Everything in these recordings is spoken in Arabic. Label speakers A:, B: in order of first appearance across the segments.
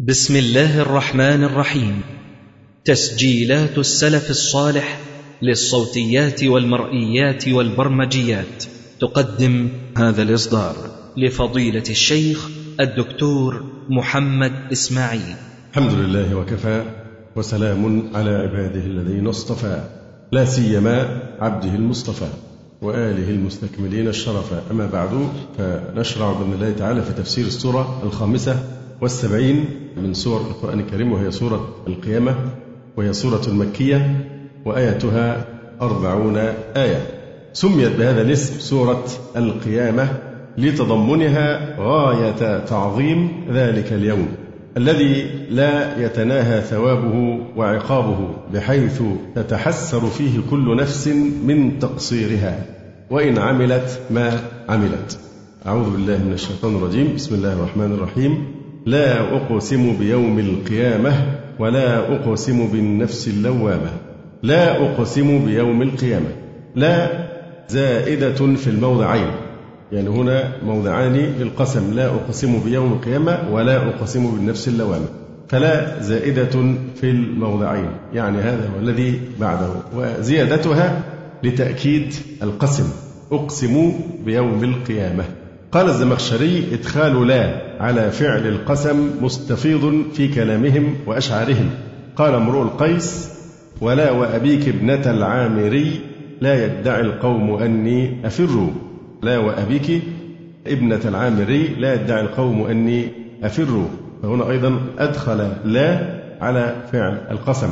A: بسم الله الرحمن الرحيم. تسجيلات السلف الصالح للصوتيات والمرئيات والبرمجيات. تقدم هذا الإصدار لفضيلة الشيخ الدكتور محمد إسماعيل.
B: الحمد لله وكفى وسلام على عباده الذين اصطفى لا سيما عبده المصطفى وآله المستكملين الشرفا أما بعد فنشرع بإذن الله تعالى في تفسير السورة الخامسة والسبعين من سور القرآن الكريم وهي سورة القيامة وهي سورة مكية وآيتها أربعون آية. سميت بهذا الاسم سورة القيامة لتضمنها غاية تعظيم ذلك اليوم الذي لا يتناهى ثوابه وعقابه بحيث تتحسر فيه كل نفس من تقصيرها. وإن عملت ما عملت. أعوذ بالله من الشيطان الرجيم. بسم الله الرحمن الرحيم. لا أقسم بيوم القيامة ولا أقسم بالنفس اللوامة. لا أقسم بيوم القيامة. لا زائدة في الموضعين. يعني هنا موضعان للقسم. لا أقسم بيوم القيامة ولا أقسم بالنفس اللوامة. فلا زائدة في الموضعين. يعني هذا هو الذي بعده. وزيادتها لتأكيد القسم. أقسم بيوم القيامة. قال الزمخشري إدخال لا على فعل القسم مستفيض في كلامهم وأشعارهم. قال امرؤ القيس ولا وأبيك ابنة العامري لا يدعي القوم أني أفر. لا وأبيك ابنة العامري لا يدعي القوم أني أفر. فهنا أيضا أدخل لا على فعل القسم.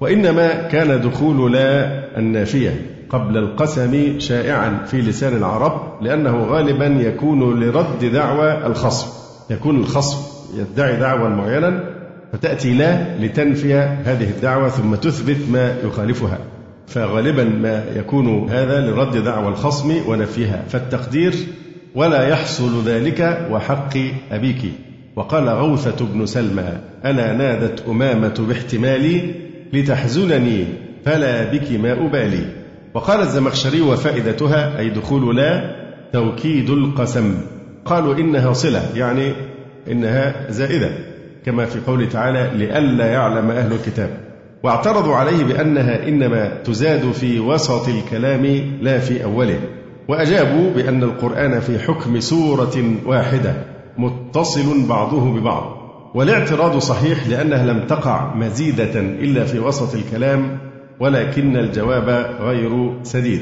B: وإنما كان دخول لا النافية. قبل القسم شائعا في لسان العرب لأنه غالبا يكون لرد دعوى الخصم. يكون الخصم يدعي دعوى معينا فتأتي لا لتنفي هذه الدعوة ثم تثبت ما يخالفها. فغالبا ما يكون هذا لرد دعوى الخصم ونفيها. فالتقدير ولا يحصل ذلك وحق أبيك. وقال غوثة بن سلمى ألا نادت أمامة باحتمالي لتحزنني فلا بك ما أبالي. وقال الزمخشري وفائدتها أي دخول لا توكيد القسم. قالوا إنها صلة يعني إنها زائدة كما في قوله تعالى لئلا يعلم أهل الكتاب. واعترضوا عليه بأنها إنما تزاد في وسط الكلام لا في أوله وأجابوا بأن القرآن في حكم سورة واحدة متصل بعضه ببعض. والاعتراض صحيح لأنها لم تقع مزيدة إلا في وسط الكلام ولكن الجواب غير سديد.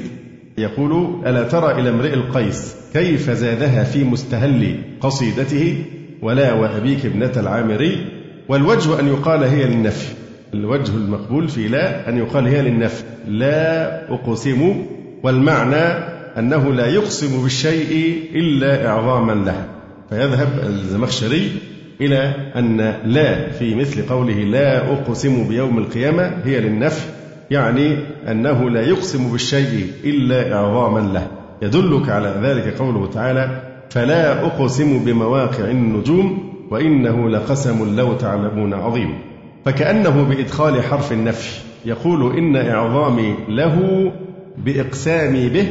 B: يقول ألا ترى إلى امرئ القيس كيف زادها في مستهل قصيدته ولا وأبيك ابنة العامري والوجه أن يقال هي للنفي. الوجه المقبول في لا أن يقال هي للنفي. لا أقسم والمعنى أنه لا يقسم بالشيء إلا إعظاما له فيذهب الزمخشري إلى أن لا في مثل قوله لا أقسم بيوم القيامة هي للنفي. يعني أنه لا يقسم بالشيء إلا إعظاما له. يدلك على ذلك قوله تعالى فلا أقسم بمواقع النجوم وإنه لقسم لو تعلمون عظيم. فكأنه بإدخال حرف النفي يقول إن إعظامي له بإقسامي به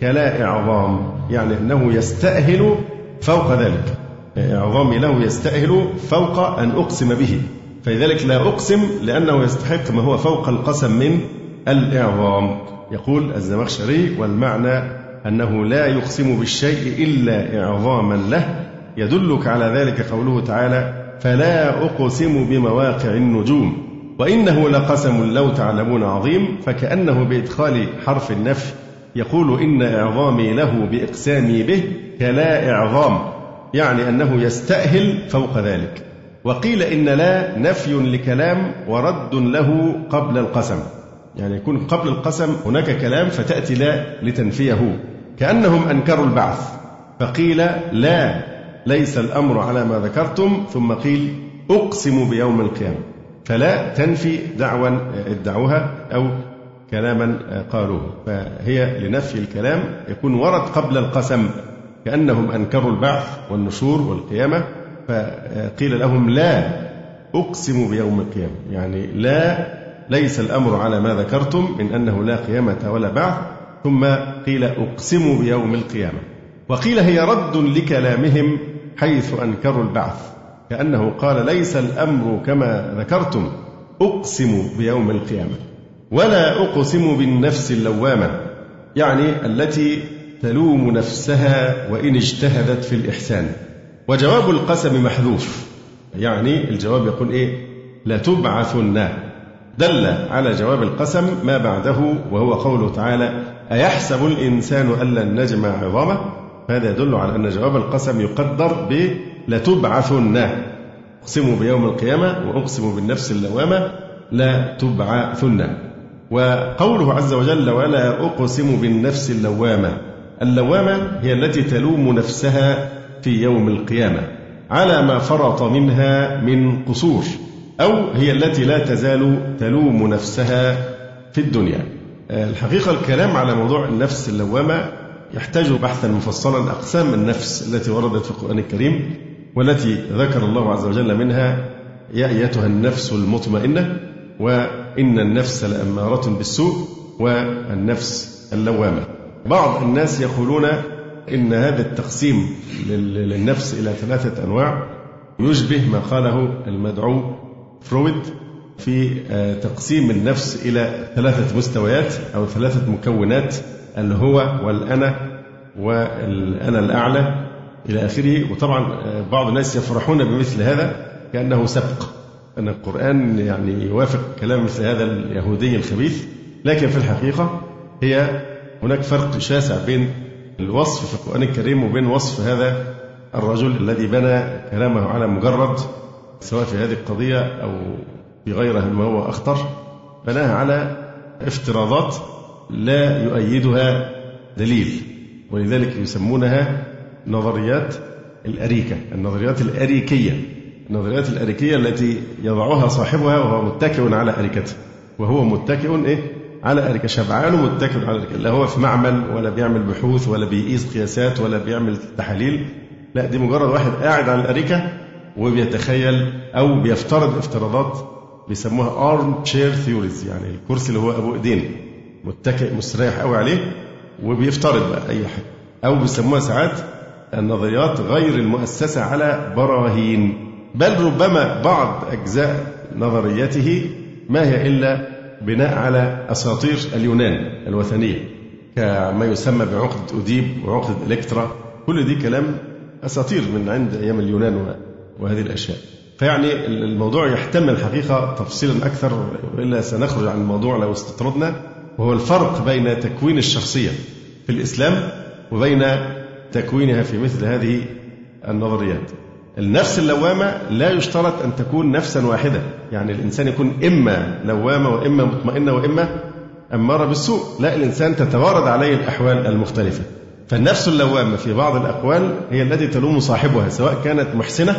B: كلا إعظام. يعني أنه يستأهل فوق ذلك. إعظامي له يستأهل فوق أن أقسم به. فلذلك لا أقسم لأنه يستحق ما هو فوق القسم من الإعظام. يقول الزمخشري والمعنى أنه لا يقسم بالشيء إلا إعظاما له. يدلك على ذلك قوله تعالى فلا أقسم بمواقع النجوم. وإنه لقسم لو تعلمون عظيم فكأنه بإدخال حرف النفي يقول إن إعظامي له بإقسامي به كلا إعظام يعني أنه يستأهل فوق ذلك. وقيل إن لا نفي لكلام ورد له قبل القسم. يعني يكون قبل القسم هناك كلام فتأتي لا لتنفيه. كأنهم أنكروا البعث. فقيل لا ليس الأمر على ما ذكرتم ثم قيل أقسم بيوم القيامة. فلا تنفي دعوى ادعوها أو كلاما قالوه فهي لنفي الكلام يكون ورد قبل القسم. كأنهم أنكروا البعث والنشور والقيامة. فقيل لهم لا أقسم بيوم القيامة. يعني لا ليس الأمر على ما ذكرتم من أنه لا قيامة ولا بعث. ثم قيل أقسم بيوم القيامة. وقيل هي رد لكلامهم حيث أنكروا البعث. كأنه قال ليس الأمر كما ذكرتم. أقسم بيوم القيامة. ولا أقسم بالنفس اللوامة. يعني التي تلوم نفسها وإن اجتهدت في الإحسان. وجواب القسم محذوف. يعني الجواب يقول إيه؟ لتبعثن دل على جواب القسم ما بعده وهو قوله تعالى أيحسب الإنسان أن لن نجمع عظامه؟ فهذا يدل على أن جواب القسم يقدر ب لتبعثن أقسم بيوم القيامة وأقسم بالنفس اللوامة لا وقوله عز وجل ولا أقسم بالنفس اللوامة. اللوامة هي التي تلوم نفسها في يوم القيامة على ما فرط منها من قصور أو هي التي لا تزال تلوم نفسها في الدنيا. الحقيقة الكلام على موضوع النفس اللوامة يحتاج بحثا مفصلا أقسام النفس التي وردت في القرآن الكريم والتي ذكر الله عز وجل منها يا أيتها النفس المطمئنة وإن النفس لأمارة بالسوء والنفس اللوامة. بعض الناس يقولون إن هذا التقسيم للنفس إلى ثلاثة أنواع. يشبه ما قاله المدعو فرويد في آه، تقسيم النفس إلى ثلاثة مستويات أو ثلاثة مكونات الهو والأنا والأنا الأعلى إلى آخره. وطبعا آه، بعض الناس يفرحون بمثل هذا كأنه سبق أن القرآن يعني يوافق كلام مثل هذا اليهودي الخبيث. لكن في الحقيقة هي هناك فرق شاسع بين الوصف في القرآن الكريم وبين وصف هذا الرجل الذي بنى كلامه على مجرد سواء في هذه القضية أو في غيرها مما هو أخطر بناها على افتراضات لا يؤيدها دليل ولذلك يسمونها نظريات الأريكة النظريات الأريكية النظريات الأريكية التي يضعها صاحبها وهو متكئ على أريكته وهو متكئ إيه؟ على أريكة شبعان ومتكئ على أريكة لا هو في معمل ولا بيعمل بحوث ولا بيقيس قياسات ولا بيعمل تحاليل. لا دي مجرد واحد قاعد على الأريكة وبيتخيل أو بيفترض افتراضات بيسموها armchair theories يعني الكرسي اللي هو أبو إيدين. متكئ مستريح قوي عليه وبيفترض بقى أي حاجة. أو بيسموها ساعات النظريات غير المؤسسة على براهين. بل ربما بعض أجزاء نظريته ما هي إلا بناء على أساطير اليونان الوثنية كما يسمى بعقد أوديب وعقد إلكترا. كل دي كلام أساطير من عند أيام اليونان وهذه الأشياء. فيعني الموضوع يحتمل الحقيقة تفصيلا أكثر وإلا سنخرج عن الموضوع لو استطردنا وهو الفرق بين تكوين الشخصية في الإسلام وبين تكوينها في مثل هذه النظريات. النفس اللوامة لا يشترط أن تكون نفسا واحدة. يعني الإنسان يكون إما لوامة وإما مطمئنة وإما أمارة بالسوء. لا الإنسان تتوارد عليه الأحوال المختلفة. فالنفس اللوامة في بعض الأقوال هي التي تلوم صاحبها سواء كانت محسنة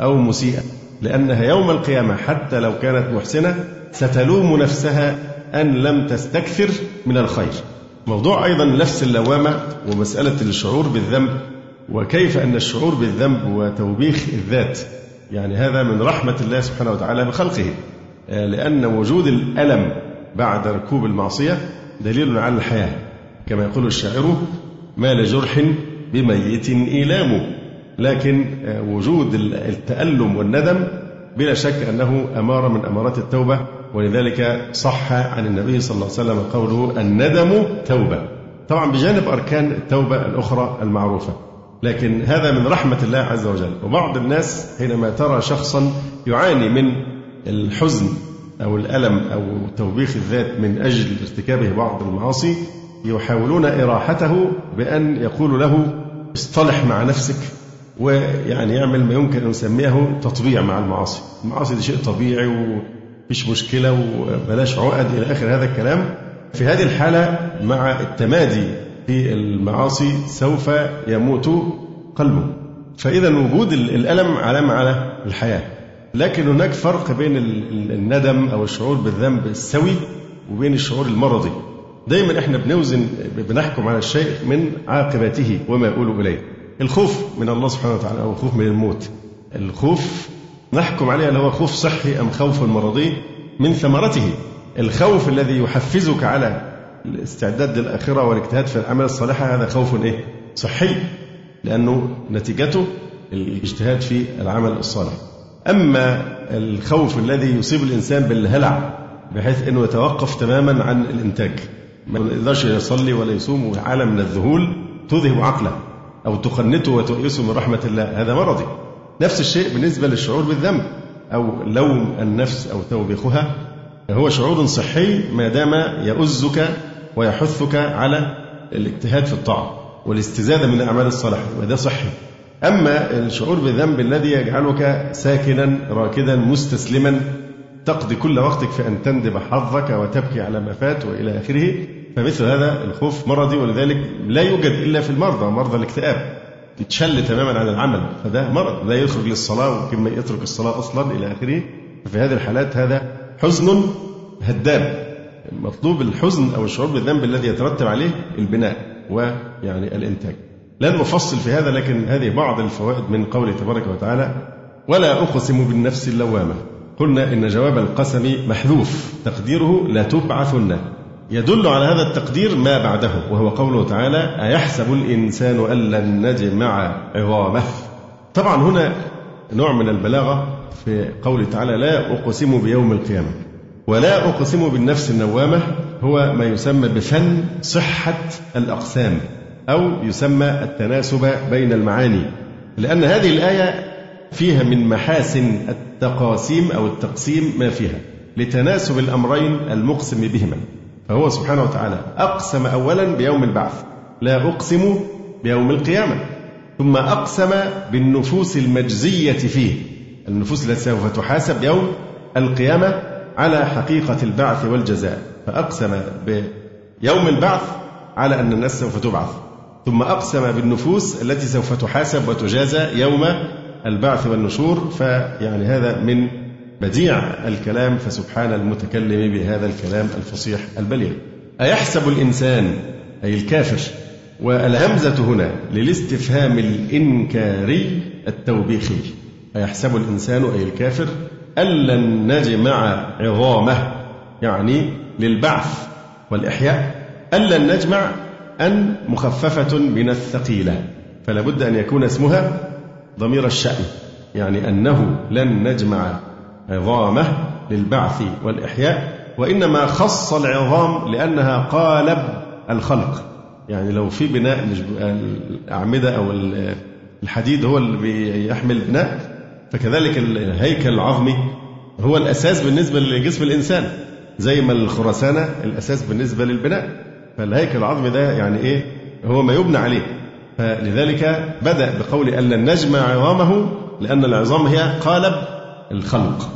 B: أو مسيئة. لأنها يوم القيامة حتى لو كانت محسنة ستلوم نفسها أن لم تستكثر من الخير. موضوع أيضا نفس اللوامة ومسألة الشعور بالذنب وكيف أن الشعور بالذنب وتوبيخ الذات يعني هذا من رحمة الله سبحانه وتعالى بخلقه آه، لأن وجود الألم بعد ركوب المعصية دليل على الحياة. كما يقول الشاعر ما لجرح بميت إيلام. لكن آه، وجود التألم والندم بلا شك أنه أمارة من أمارات التوبة ولذلك صح عن النبي صلى الله عليه وسلم قوله الندم توبة. طبعا بجانب أركان التوبة الأخرى المعروفة. لكن هذا من رحمة الله عز وجل. وبعض الناس حينما ترى شخصا يعاني من الحزن أو الألم أو توبيخ الذات من أجل ارتكابه بعض المعاصي يحاولون إراحته بأن يقولوا له اصطلح مع نفسك ويعني يعمل ما يمكن أن نسميه تطبيع مع المعاصي. المعاصي دي شيء طبيعي ومفيش مشكلة وبلاش عقد إلى آخر هذا الكلام. في هذه الحالة مع التمادي في المعاصي سوف يموت قلبه. فإذا وجود الألم علامة على الحياة. لكن هناك فرق بين الندم أو الشعور بالذنب السوي وبين الشعور المرضي. دايما إحنا بنوزن بنحكم على الشيء من عاقبته وما يقول إليه. الخوف من الله سبحانه وتعالى أو الخوف من الموت. الخوف نحكم عليه هل هو خوف صحي أم خوف مرضي من ثمرته. الخوف الذي يحفزك على الاستعداد للآخرة والاجتهاد في الأعمال الصالحة هذا خوف إيه؟ صحي لأنه نتيجته الاجتهاد في العمل الصالح. أما الخوف الذي يصيب الإنسان بالهلع بحيث أنه يتوقف تماما عن الإنتاج. ما يقدرش يصلي ولا يصوم وعالم من الذهول تذهب عقله أو تقنته وتؤيسه من رحمة الله. هذا مرضي. نفس الشيء بالنسبة للشعور بالذنب أو لوم النفس أو توبيخها. هو شعور صحي ما دام يؤزك ويحثك على الاجتهاد في الطاعة والاستزادة من الأعمال الصالحة وده صحي. أما الشعور بالذنب الذي يجعلك ساكنا راكدا مستسلما تقضي كل وقتك في أن تندب حظك وتبكي على ما فات وإلى آخره فمثل هذا الخوف مرضي ولذلك لا يوجد إلا في المرضى مرضى الاكتئاب. يتشل تماما عن العمل فده مرض لا يخرج للصلاة ويمكن ما يترك الصلاة أصلا إلى آخره. ففي هذه الحالات هذا حزن هدام. مطلوب الحزن أو الشعور بالذنب الذي يترتب عليه البناء ويعني الإنتاج. لن نفصل في هذا لكن هذه بعض الفوائد من قوله تبارك وتعالى ولا أقسم بالنفس اللوامة. قلنا إن جواب القسم محذوف. تقديره لتبعثن يدل على هذا التقدير ما بعده وهو قوله تعالى أيحسب الإنسان أن لن نجمع عظامه. طبعا هنا نوع من البلاغة في قوله تعالى لا أقسم بيوم القيامة. ولا أقسم بالنفس النوامة هو ما يسمى بفن صحة الأقسام أو يسمى التناسب بين المعاني لأن هذه الآية فيها من محاسن التقاسيم أو التقسيم ما فيها لتناسب الأمرين المقسم بهما فهو سبحانه وتعالى أقسم أولا بيوم البعث لا أقسم بيوم القيامة ثم أقسم بالنفوس المجزية فيه النفوس التي سوف تحاسب يوم القيامة على حقيقة البعث والجزاء فأقسم بيوم البعث على أن الناس سوف تبعث ثم أقسم بالنفوس التي سوف تحاسب وتجازى يوم البعث والنشور فيعني هذا من بديع الكلام فسبحان المتكلم بهذا الكلام الفصيح البليغ. أيحسب الإنسان أي الكافر والهمزة هنا للاستفهام الإنكاري التوبيخي؟ أيحسب الإنسان أي الكافر؟ أن لن نجمع عظامه يعني للبعث والإحياء أن لن نجمع أن مخففة من الثقيلة فلا بد أن يكون اسمها ضمير الشأن يعني أنه لن نجمع عظامه للبعث والإحياء وإنما خص العظام لأنها قالب الخلق يعني لو في بناء الأعمدة أو الحديد هو اللي بيحمل البناء فكذلك الهيكل العظمي هو الأساس بالنسبة لجسم الإنسان زي ما الخرسانة الأساس بالنسبة للبناء. فالهيكل العظمي ده يعني إيه؟ هو ما يبنى عليه. فلذلك بدأ بقول أن لن نجمع عظامه لأن العظام هي قالب الخلق.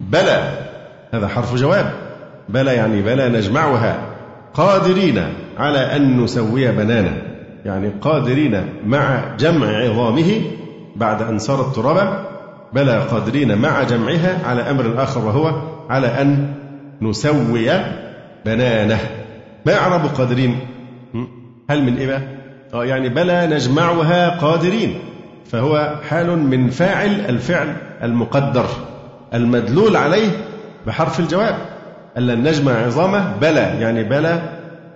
B: بلى هذا حرف جواب. بلى يعني بلى نجمعها. قادرين على أن نسوي بنانا. يعني قادرين مع جمع عظامه بعد أن صارت ترابا بلى قادرين مع جمعها على أمر آخر وهو على أن نسوي بنانه. ما يعرب قادرين؟ هل من إيه آه يعني بلى نجمعها قادرين فهو حال من فاعل الفعل المقدر المدلول عليه بحرف الجواب. ألا نجمع عظامه بلى يعني بلى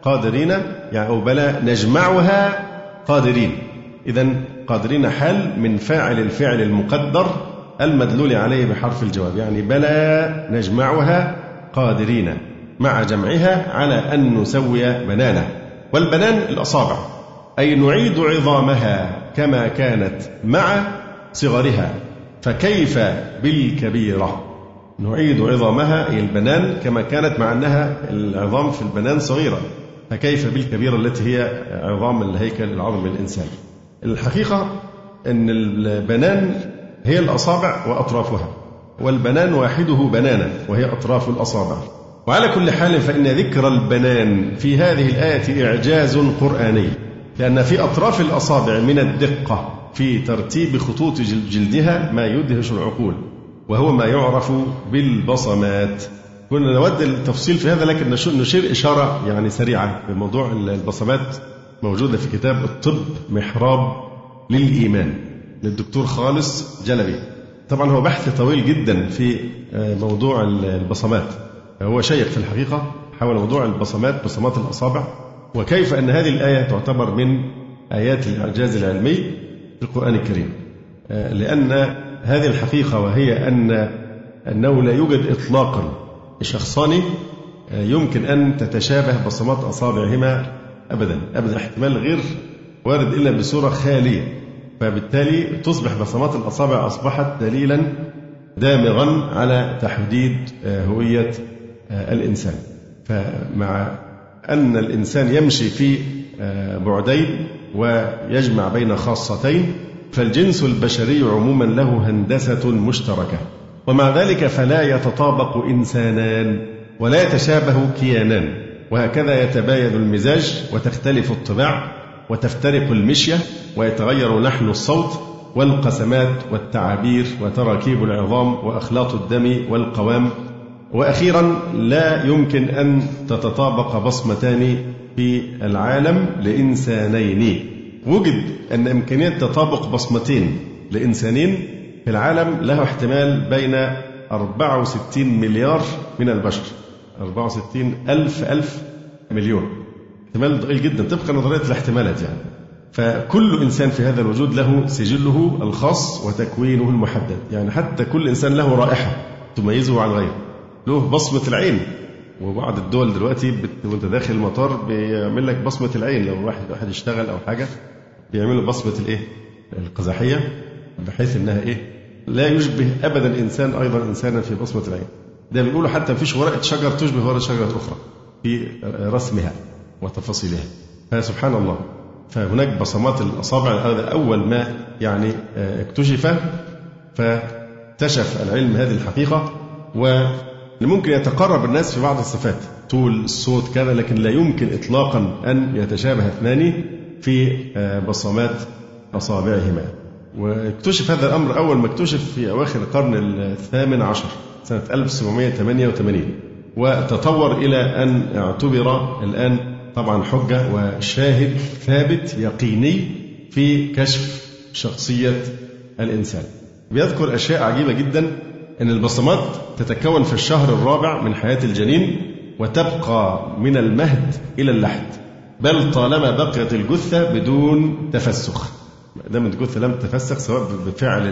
B: قادرين يعني أو بلى نجمعها قادرين. إذا قادرين حال من فاعل الفعل المقدر المدلول عليه بحرف الجواب يعني بلى نجمعها قادرين مع جمعها على أن نسوي بنانه والبنان الأصابع أي نعيد عظامها كما كانت مع صغرها. فكيف بالكبيرة؟ نعيد عظامها أي البنان كما كانت مع أنها العظام في البنان صغيرة. فكيف بالكبيرة التي هي عظام الهيكل العظمي للإنسان الحقيقة أن البنان هي الأصابع وأطرافها والبنان واحدة بنانا وهي أطراف الأصابع. وعلى كل حال فإن ذكر البنان في هذه الآية إعجاز قرآني لأن في أطراف الأصابع من الدقة في ترتيب خطوط جلدها ما يدهش العقول وهو ما يعرف بالبصمات. كنا نود التفصيل في هذا لكن نشير إشارة يعني سريعة بموضوع البصمات موجودة في كتاب الطب محراب للإيمان. للدكتور خالص جلبي. طبعا هو بحث طويل جدا في آه، موضوع البصمات. هو شيق في الحقيقة حول موضوع البصمات بصمات الأصابع وكيف أن هذه الآية تعتبر من آيات الإعجاز العلمي في القرآن الكريم. آه، لأن هذه الحقيقة وهي أن أنه لا يوجد إطلاقا شخصان يمكن أن تتشابه بصمات أصابعهما أبدا. أبدا احتمال غير وارد إلا بصورة خالية فبالتالي تصبح بصمات الأصابع أصبحت دليلا دامغا على تحديد هوية الإنسان. فمع أن الإنسان يمشي في بعدين ويجمع بين خاصتين فالجنس البشري عموما له هندسة مشتركة. ومع ذلك فلا يتطابق إنسانان ولا يتشابه كيانان. وهكذا يتباين المزاج وتختلف الطباع. وتفترق المشية ويتغير لحن الصوت والقسمات والتعابير وتراكيب العظام وأخلاط الدم والقوام. وأخيرا لا يمكن أن تتطابق بصمتان في العالم لإنسانين. وجد أن إمكانية تطابق بصمتين لإنسانين في العالم له احتمال بين 64 مليار من البشر. 64 ألف ألف مليون. احتمال ضئيل جدا طبقا لنظرية الاحتمالات يعني. فكل إنسان في هذا الوجود له سجله الخاص وتكوينه المحدد. يعني حتى كل إنسان له رائحة تميزه عن غيره. له بصمة العين. وبعض الدول دلوقتي وانت داخل المطار بيعمل لك بصمة العين. لو واحد واحد يشتغل أو حاجة بيعملوا بصمة الإيه؟ القزحية بحيث إنها إيه؟ لا يشبه أبدا إنسان أيضا إنسانا في بصمة العين. ده بيقولوا حتى مفيش ورقة شجر تشبه ورقة شجرة أخرى في رسمها. وتفاصيلها. فسبحان الله فهناك بصمات الأصابع هذا أول ما يعني آه، اكتشف فاكتشف العلم هذه الحقيقة. وممكن يتقرب الناس في بعض الصفات طول الصوت كذا لكن لا يمكن إطلاقا أن يتشابه اثنان في آه، بصمات أصابعهما. واكتشف هذا الأمر أول ما اكتشف في أواخر القرن الثامن عشر سنة 1788 وتطور إلى أن اعتبر الآن طبعا حجة وشاهد ثابت يقيني في كشف شخصية الإنسان. بيذكر أشياء عجيبة جدا أن البصمات تتكون في الشهر الرابع من حياة الجنين وتبقى من المهد إلى اللحد بل طالما بقيت الجثة بدون تفسخ. ما دام الجثة لم تتفسخ سواء بفعل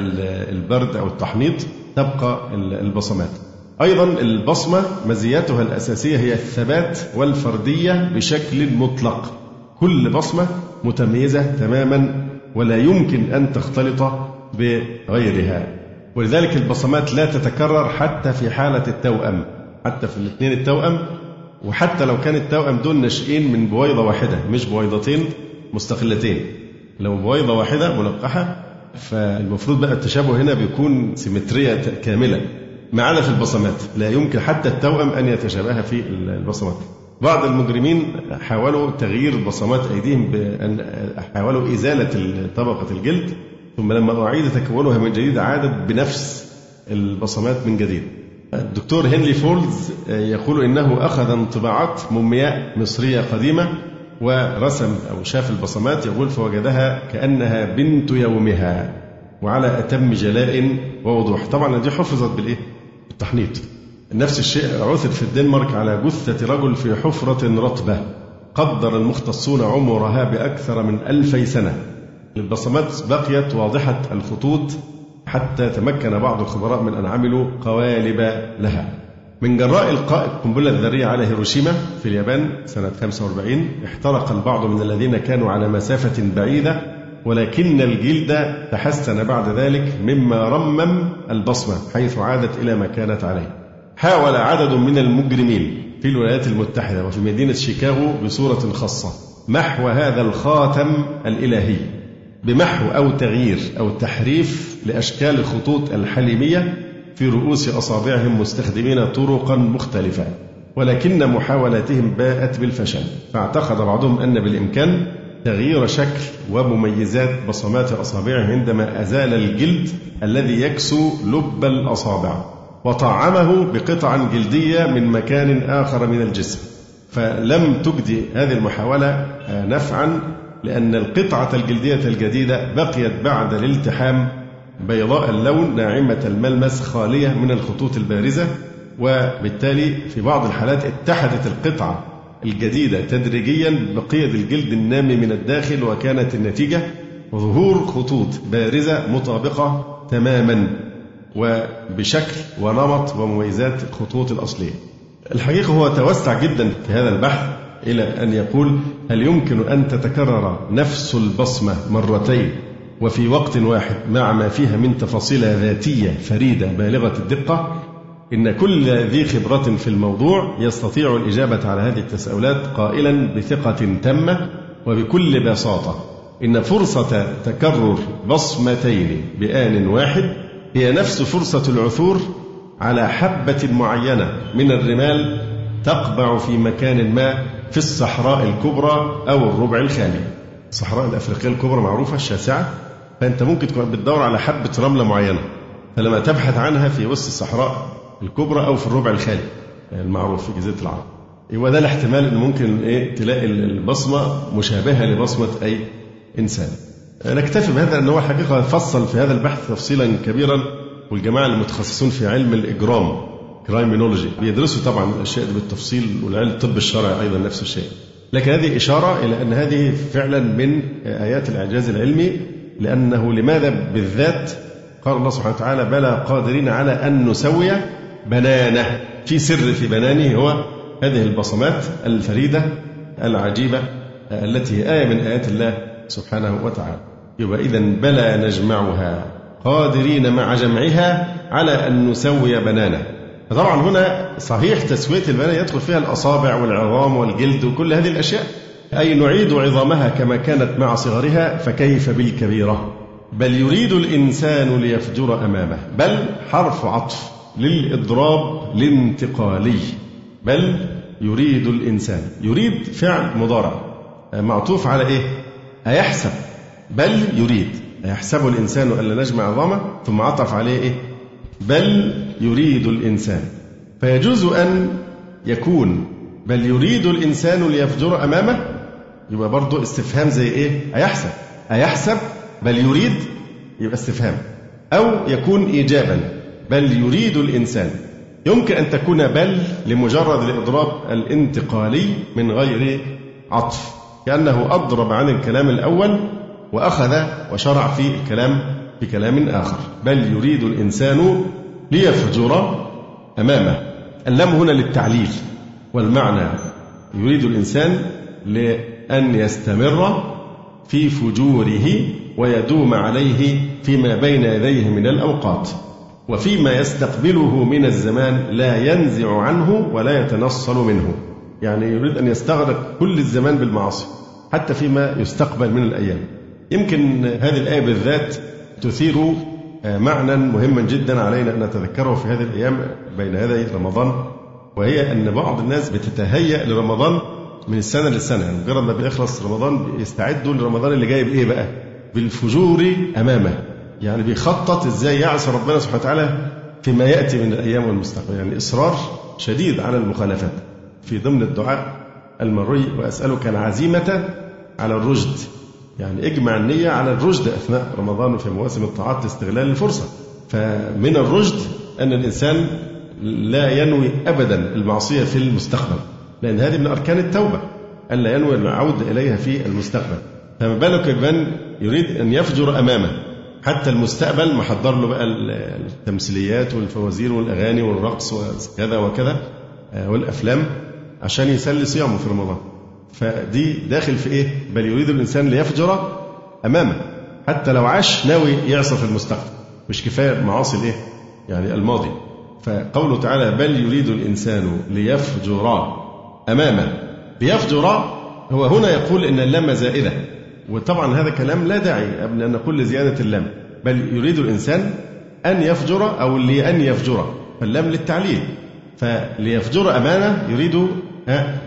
B: البرد أو التحنيط تبقى البصمات. أيضا البصمة مزيتها الأساسية هي الثبات والفردية بشكل مطلق. كل بصمة متميزة تماما ولا يمكن أن تختلط بغيرها. ولذلك البصمات لا تتكرر حتى في حالة التوأم حتى في الاثنين التوأم وحتى لو كان التوأم دول ناشئين من بويضة واحدة مش بويضتين مستقلتين. لو بويضة واحدة ملقحة فالمفروض بقى التشابه هنا بيكون سيمترية كاملة. ما عدا في البصمات. لا يمكن حتى التوأم أن يتشابه في البصمات. بعض المجرمين حاولوا تغيير بصمات أيديهم بأن حاولوا إزالة طبقة الجلد ثم لما أعيد تكونها من جديد عادت بنفس البصمات من جديد. الدكتور هنلي فولز يقول إنه أخذ انطباعات مومياء مصرية قديمة ورسم أو شاف البصمات يقول فوجدها كأنها بنت يومها وعلى أتم جلاء ووضوح. طبعا دي حفظت بالإيه؟ بالتحنيط نفس الشيء عثر في الدنمارك على جثة رجل في حفرة رطبة. قدر المختصون عمرها بأكثر من ألفي سنة. البصمات بقيت واضحة الخطوط حتى تمكن بعض الخبراء من أن عملوا قوالب لها. من جراء إلقاء القنبلة الذرية على هيروشيما في اليابان سنة 45 احترق البعض من الذين كانوا على مسافة بعيدة ولكن الجلد تحسن بعد ذلك مما رمم البصمة حيث عادت إلى ما كانت عليه. حاول عدد من المجرمين في الولايات المتحدة وفي مدينة شيكاغو بصورة خاصة محو هذا الخاتم الإلهي بمحو أو تغيير أو تحريف لأشكال الخطوط الحليمية في رؤوس أصابعهم مستخدمين طرقا مختلفة. ولكن محاولاتهم باءت بالفشل فاعتقد بعضهم أن بالإمكان تغيير شكل ومميزات بصمات أصابعهم عندما أزال الجلد الذي يكسو لب الأصابع وطعمه بقطع جلدية من مكان آخر من الجسم. فلم تجدي هذه المحاولة نفعا لأن القطعة الجلدية الجديدة بقيت بعد الالتحام بيضاء اللون ناعمة الملمس خالية من الخطوط البارزة وبالتالي في بعض الحالات اتحدت القطعة الجديدة. تدريجيا بقيد الجلد النامي من الداخل وكانت النتيجة ظهور خطوط بارزة مطابقة تماما وبشكل ونمط ومميزات الخطوط الأصلية. الحقيقة هو توسع جدا في هذا البحث إلى أن يقول هل يمكن أن تتكرر نفس البصمة مرتين وفي وقت واحد مع ما فيها من تفاصيل ذاتية فريدة بالغة الدقة؟ إن كل ذي خبرة في الموضوع يستطيع الإجابة على هذه التساؤلات قائلا بثقة تامة وبكل بساطة. إن فرصة تكرر بصمتين بآن واحد هي نفس فرصة العثور على حبة معينة من الرمال تقبع في مكان ما في الصحراء الكبرى أو الربع الخالي. الصحراء الأفريقية الكبرى معروفة الشاسعة فأنت ممكن تكون بتدور على حبة رملة معينة فلما تبحث عنها في وسط الصحراء الكبرى أو في الربع الخالي المعروف في جزيرة العرب يبقى ده الاحتمال إن ممكن إيه تلاقي البصمة مشابهة لبصمة أي إنسان. نكتفي بهذا ان هو الحقيقة فصل في هذا البحث تفصيلا كبيرا والجماعة المتخصصون في علم الإجرام كرايمينولوجي بيدرسوا طبعا الأشياء دي بالتفصيل والعلم الطب الشرعي أيضا نفس الشيء. لكن هذه إشارة إلى أن هذه فعلا من آيات الإعجاز العلمي لأنه لماذا بالذات قال الله سبحانه وتعالى بلى قادرين على أن نسوي بنانه. في سر في بنانه هو هذه البصمات الفريدة العجيبة التي آية من آيات الله سبحانه وتعالى. يبقى إذا بلى نجمعها قادرين مع جمعها على أن نسوي بنانه. طبعا هنا صحيح تسوية البنان يدخل فيها الأصابع والعظام والجلد وكل هذه الأشياء. أي نعيد عظامها كما كانت مع صغرها فكيف بالكبيرة؟ بل يريد الإنسان ليفجر أمامه. بل حرف عطف. للإضراب الانتقالي بل يريد الإنسان يريد فعل مضارع. معطوف على إيه؟ أيحسب. بل يريد. أيحسب الإنسان ألا نجمع عظامه ثم عطف عليه إيه؟ بل يريد الإنسان. فيجوز أن يكون بل يريد الإنسان ليفجر أمامه يبقى برضه استفهام زي إيه؟ أيحسب. أيحسب بل يريد يبقى استفهام. أو يكون إيجابا. بل يريد الإنسان. يمكن أن تكون بل لمجرد الإضراب الانتقالي من غير عطف كأنه أضرب عن الكلام الأول وأخذ وشرع في الكلام في كلام آخر. بل يريد الإنسان ليفجر أمامه. اللام هنا للتعليل والمعنى. يريد الإنسان لأن يستمر في فجوره ويدوم عليه فيما بين يديه من الأوقات. وفيما يستقبله من الزمان لا ينزع عنه ولا يتنصل منه. يعني يريد أن يستغرق كل الزمان بالمعاصي حتى فيما يستقبل من الأيام. يمكن هذه الآية بالذات تثير آه، معنى مهما جدا علينا أن نتذكره في هذه الأيام بين يدي رمضان وهي أن بعض الناس بتتهيأ لرمضان من السنة للسنة. يعني مجرد ما بيخلص رمضان يستعدوا لرمضان اللي جاي بإيه بقى؟ بالفجور أمامه. يعني بيخطط إزاي يعصي ربنا سبحانه وتعالى فيما يأتي من الأيام والمستقبل. يعني إصرار شديد على المخالفات. في ضمن الدعاء المري وأسألك العزيمة على الرشد. يعني اجمع النية على الرشد أثناء رمضان وفي مواسم الطاعات لاستغلال الفرصة. فمن الرشد أن الإنسان لا ينوي ابدا المعصية في المستقبل. لأن هذه من أركان التوبة. ألا ينوي العوده إليها في المستقبل. فما بالك بمن يريد أن يفجر أمامه. حتى المستقبل محضر له بقى التمثيليات والفوازير والأغاني والرقص وكذا وكذا آه، والأفلام عشان يسلي صيامه في رمضان. فدي داخل في إيه؟ بل يريد الإنسان ليفجر أمامه حتى لو عاش ناوي يعصى في المستقبل. مش كفاية معاصي الإيه؟ يعني الماضي. فقوله تعالى بل يريد الإنسان ليفجر أمامه. ليفجر هو هنا يقول إن اللام زائدة. وطبعا هذا كلام لا داعي أن نقول لزيادة اللام بل يريد الإنسان أن يفجر أو لأن يفجر فاللام للتعليل. فليفجر أمانة يريد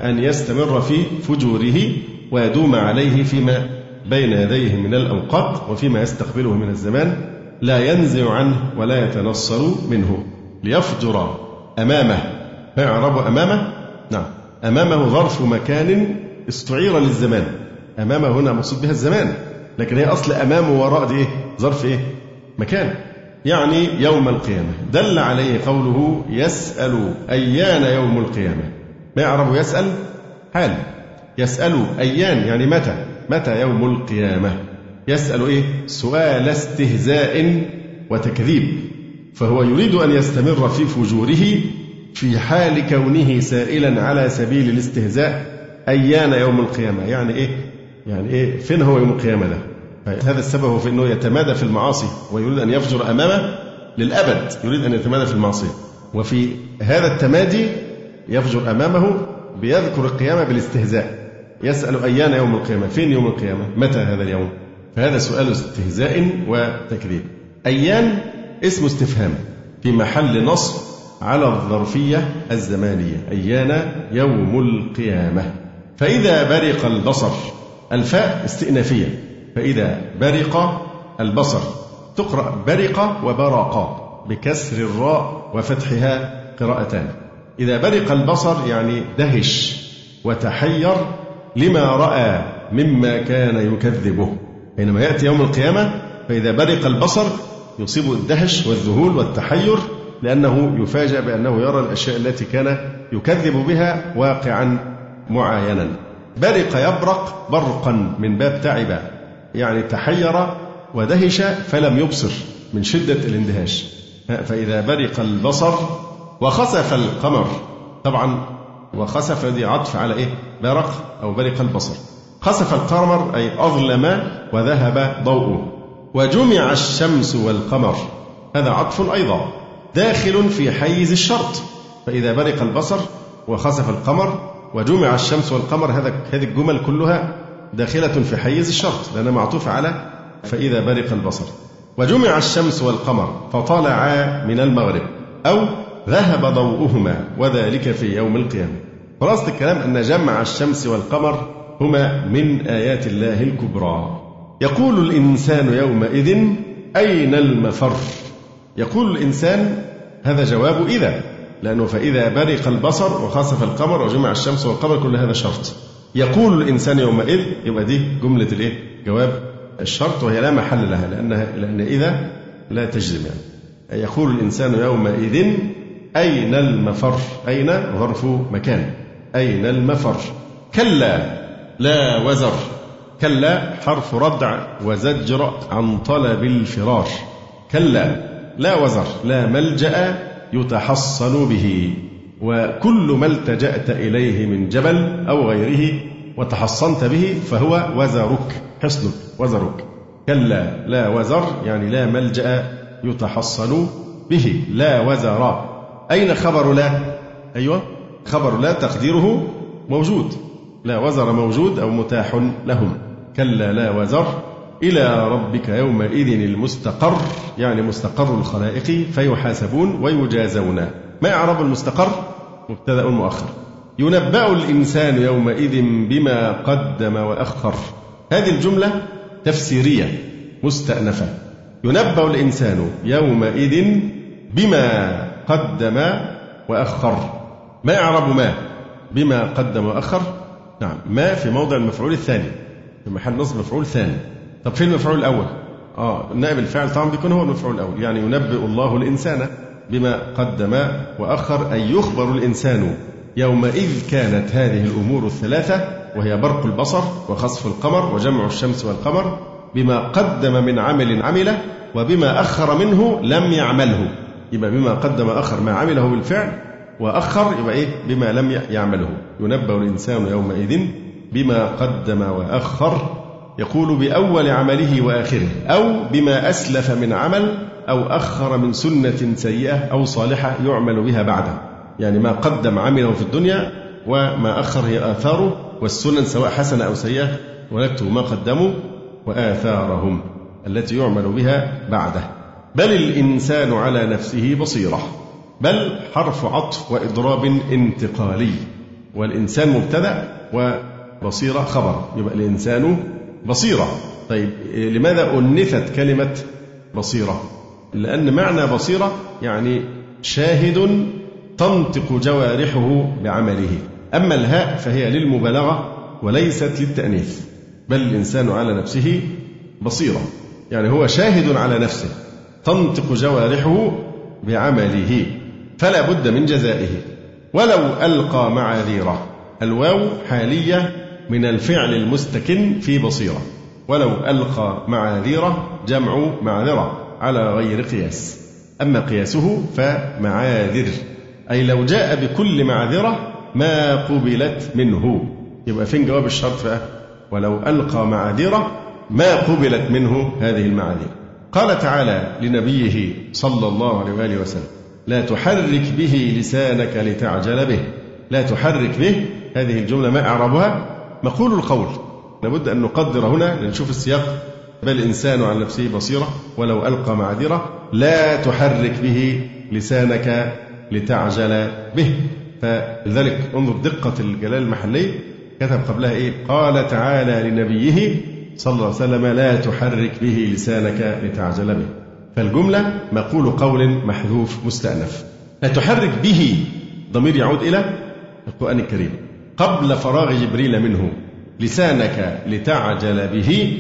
B: أن يستمر في فجوره ويدوم عليه فيما بين يديه من الأوقات وفيما يستقبله من الزمان لا ينزع عنه ولا يتنصل منه. ليفجر أمامه. فيعرب أمامه؟ نعم. أمامه ظرف مكان استعير للزمان. أمامه هنا مقصود بها الزمان لكن هي أصل أمام ووراء دي إيه؟ ظرف إيه؟ مكان. يعني يوم القيامة. دل عليه قوله يسأل أيان يوم القيامة. ما يعرف يسأل؟ حال. يسأل أيان يعني متى؟ متى يوم القيامة؟ يسأل إيه؟ سؤال استهزاء وتكذيب. فهو يريد أن يستمر في فجوره في حال كونه سائلا على سبيل الاستهزاء أيان يوم القيامة. يعني إيه؟ يعني إيه فين هو يوم القيامة ده؟ هذا السبب في أنه يتمادى في المعاصي ويريد أن يفجر أمامه للأبد يريد أن يتمادى في المعصية وفي هذا التمادي يفجر أمامه بيذكر القيامة بالاستهزاء. يسأل أيان يوم القيامة؟ فين يوم القيامة؟ متى هذا اليوم؟ فهذا سؤال استهزاء وتكذيب. أيان اسم استفهام في محل نصب على الظرفية الزمانية. أيان يوم القيامة. فإذا برق البصر الفاء استئنافية فإذا برق البصر تقرأ برق وبرق بكسر الراء وفتحها قراءتان. إذا برق البصر يعني دهش وتحير لما رأى مما كان يكذبه. حينما يأتي يوم القيامة فإذا برق البصر يصيب الدهش والذهول والتحير لأنه يفاجأ بأنه يرى الأشياء التي كان يكذب بها واقعا معاينا برق يبرق برقا من باب تعب. يعني تحير ودهش فلم يبصر من شدة الاندهاش. فإذا برق البصر وخسف القمر. طبعا وخسف دي عطف على إيه؟ برق أو برق البصر. خسف القمر أي أظلم وذهب ضوءه. وجمع الشمس والقمر. هذا عطف أيضا. داخل في حيز الشرط. فإذا برق البصر وخسف القمر وجمع الشمس والقمر هذا هذه الجمل كلها داخلة في حيز الشرط لأنها معطوفة على فإذا برق البصر. وجمع الشمس والقمر فطلعا من المغرب أو ذهب ضوءهما وذلك في يوم القيامة. خلاصة الكلام أن جمع الشمس والقمر هما من آيات الله الكبرى. يقول الإنسان يومئذ أين المفر؟ يقول الإنسان هذا جواب إذا. لأنه فإذا برق البصر وخسف القمر وجمع الشمس والقمر كل هذا شرط. يقول الإنسان يومئذ يبقى دي جملة الإيه؟ جواب الشرط وهي لا محل لها لأنها لأن إذا لا تجزم يعني. يقول الإنسان يومئذ أين المفر؟ أين ظرف مكان؟ أين المفر؟ كلا لا وزر. كلا حرف ردع وزجر عن طلب الفرار. كلا لا وزر لا ملجأ يتحصن به وكل ما التجأت إليه من جبل أو غيره وتحصنت به فهو وزرك حصنك وزرك. كلا لا وزر يعني لا ملجأ يتحصن به لا وزر. أين خبر لا؟ أيوة خبر لا تقديره موجود. لا وزر موجود أو متاح لهم. كلا لا وزر إلى ربك يومئذ المستقر يعني مستقر الخلائق فيحاسبون ويجازون. ما إعراب المستقر؟ مبتدأ مؤخر. ينبأ الإنسان يومئذ بما قدم وأخر هذه الجملة تفسيرية مستأنفة. ينبأ الإنسان يومئذ بما قدم وأخر ما إعراب ما؟ بما قدم وأخر نعم ما في موضع المفعول الثاني في محل نصب مفعول ثاني طب فين المفعول الأول؟ آه نائب الفاعل طبعا بيكون هو المفعول الأول. يعني ينبئ الله الإنسان بما قدم وأخر أي يخبر الإنسان. يومئذ كانت هذه الأمور الثلاثة وهي برق البصر وخسف القمر وجمع الشمس والقمر بما قدم من عمل عمله وبما أخر منه لم يعمله. يبقى بما قدم أخر ما عمله بالفعل وأخر يبقى إيه؟ بما لم يعمله. ينبأ الإنسان يومئذ بما قدم وأخر يقول بأول عمله وآخره أو بما أسلف من عمل أو أخر من سنة سيئة أو صالحة يعمل بها بعده. يعني ما قدم عمله في الدنيا وما أخر هي آثاره والسنن سواء حسنة أو سيئة ونكتب ما قدموا وآثارهم التي يعمل بها بعده. بل الإنسان على نفسه بصيرة بل حرف عطف وإضراب انتقالي. والإنسان مبتدأ وبصيرة خبر يبقى الإنسان بصيرة. طيب لماذا أنثت كلمة بصيرة؟ لأن معنى بصيرة يعني شاهد تنطق جوارحه بعمله. أما الهاء فهي للمبالغة وليست للتأنيث. بل الإنسان على نفسه بصيرة. يعني هو شاهد على نفسه تنطق جوارحه بعمله. فلا بد من جزائه. ولو ألقى معاذيره. الواو حالية من الفعل المستكن في بصيرة. ولو ألقى معاذيره جمع معذرة على غير قياس. أما قياسه فمعاذر أي لو جاء بكل معذرة ما قبلت منه. يبقى فين جواب الشرط بقى؟ ولو ألقى معاذرة ما قبلت منه هذه المعاذير. قال تعالى لنبيه صلى الله عليه وآله وسلم لا تحرك به لسانك لتعجل به. لا تحرك به. هذه الجملة ما إعرابها مقول القول لابد أن نقدر هنا لنشوف السياق. بل الإنسان عن نفسه بصيرة؟ ولو ألقى معذرة لا تحرك به لسانك لتعجل به. فلذلك انظر دقة الجلال المحلي. كتب قبلها إيه؟ قال تعالى لنبيه صلى الله عليه وسلم لا تحرك به لسانك لتعجل به. فالجملة مقول قول محذوف مستأنف. لا تحرك به. ضمير يعود إلى القرآن الكريم. قبل فراغ جبريل منه. لسانك لتعجل به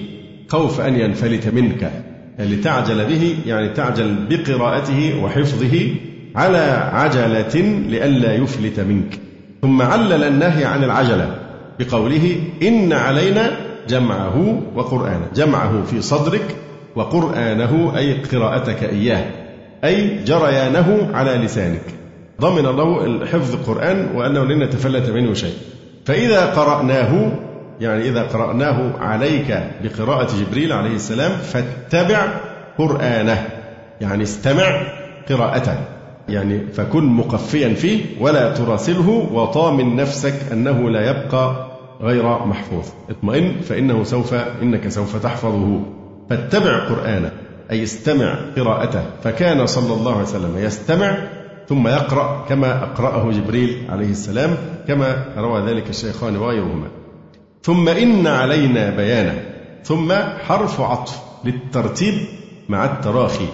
B: خوف أن ينفلت منك. لتعجل به يعني تعجل بقراءته وحفظه على عجلة لئلا يفلت منك. ثم علل النهي عن العجلة بقوله إن علينا جمعه وقرآنه. جمعه في صدرك وقرآنه أي قراءتك إياه. أي جريانه على لسانك. ضمن الله حفظ القرآن وأنه لن يتفلت منه شيء. فإذا قرأناه يعني إذا قرأناه عليك بقراءة جبريل عليه السلام فاتبع قرآنه. يعني استمع قراءته. يعني فكن مقفيا فيه ولا تراسله وطامن نفسك أنه لا يبقى غير محفوظ. اطمئن فإنه سوف إنك سوف تحفظه. فاتبع قرآنه أي استمع قراءته. فكان صلى الله عليه وسلم يستمع ثم يقرأ كما أقرأه جبريل عليه السلام كما روى ذلك الشيخان وغيرهما. ثم إن علينا بيانه. ثم حرف عطف للترتيب مع التراخي.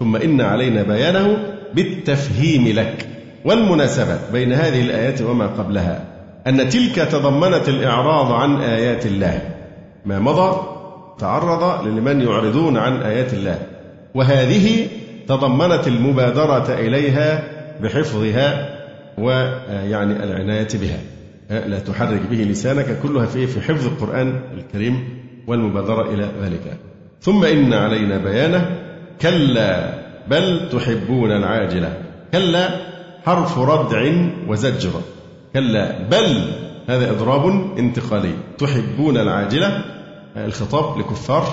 B: ثم إن علينا بيانه بالتفهيم لك والمناسبة بين هذه الآيات وما قبلها. أن تلك تضمنت الإعراض عن آيات الله. ما مضى؟ تعرض لمن يعرضون عن آيات الله. وهذه تضمنت المبادرة إليها بحفظها ويعني العناية بها. لا تحرك به لسانك كلها في في حفظ القرآن الكريم والمبادرة إلى ذلك. ثم إن علينا بيانه. كلا بل تحبون العاجلة. كلا حرف ردع وزجر. كلا بل هذا إضراب انتقالي. تحبون العاجلة الخطاب لكفار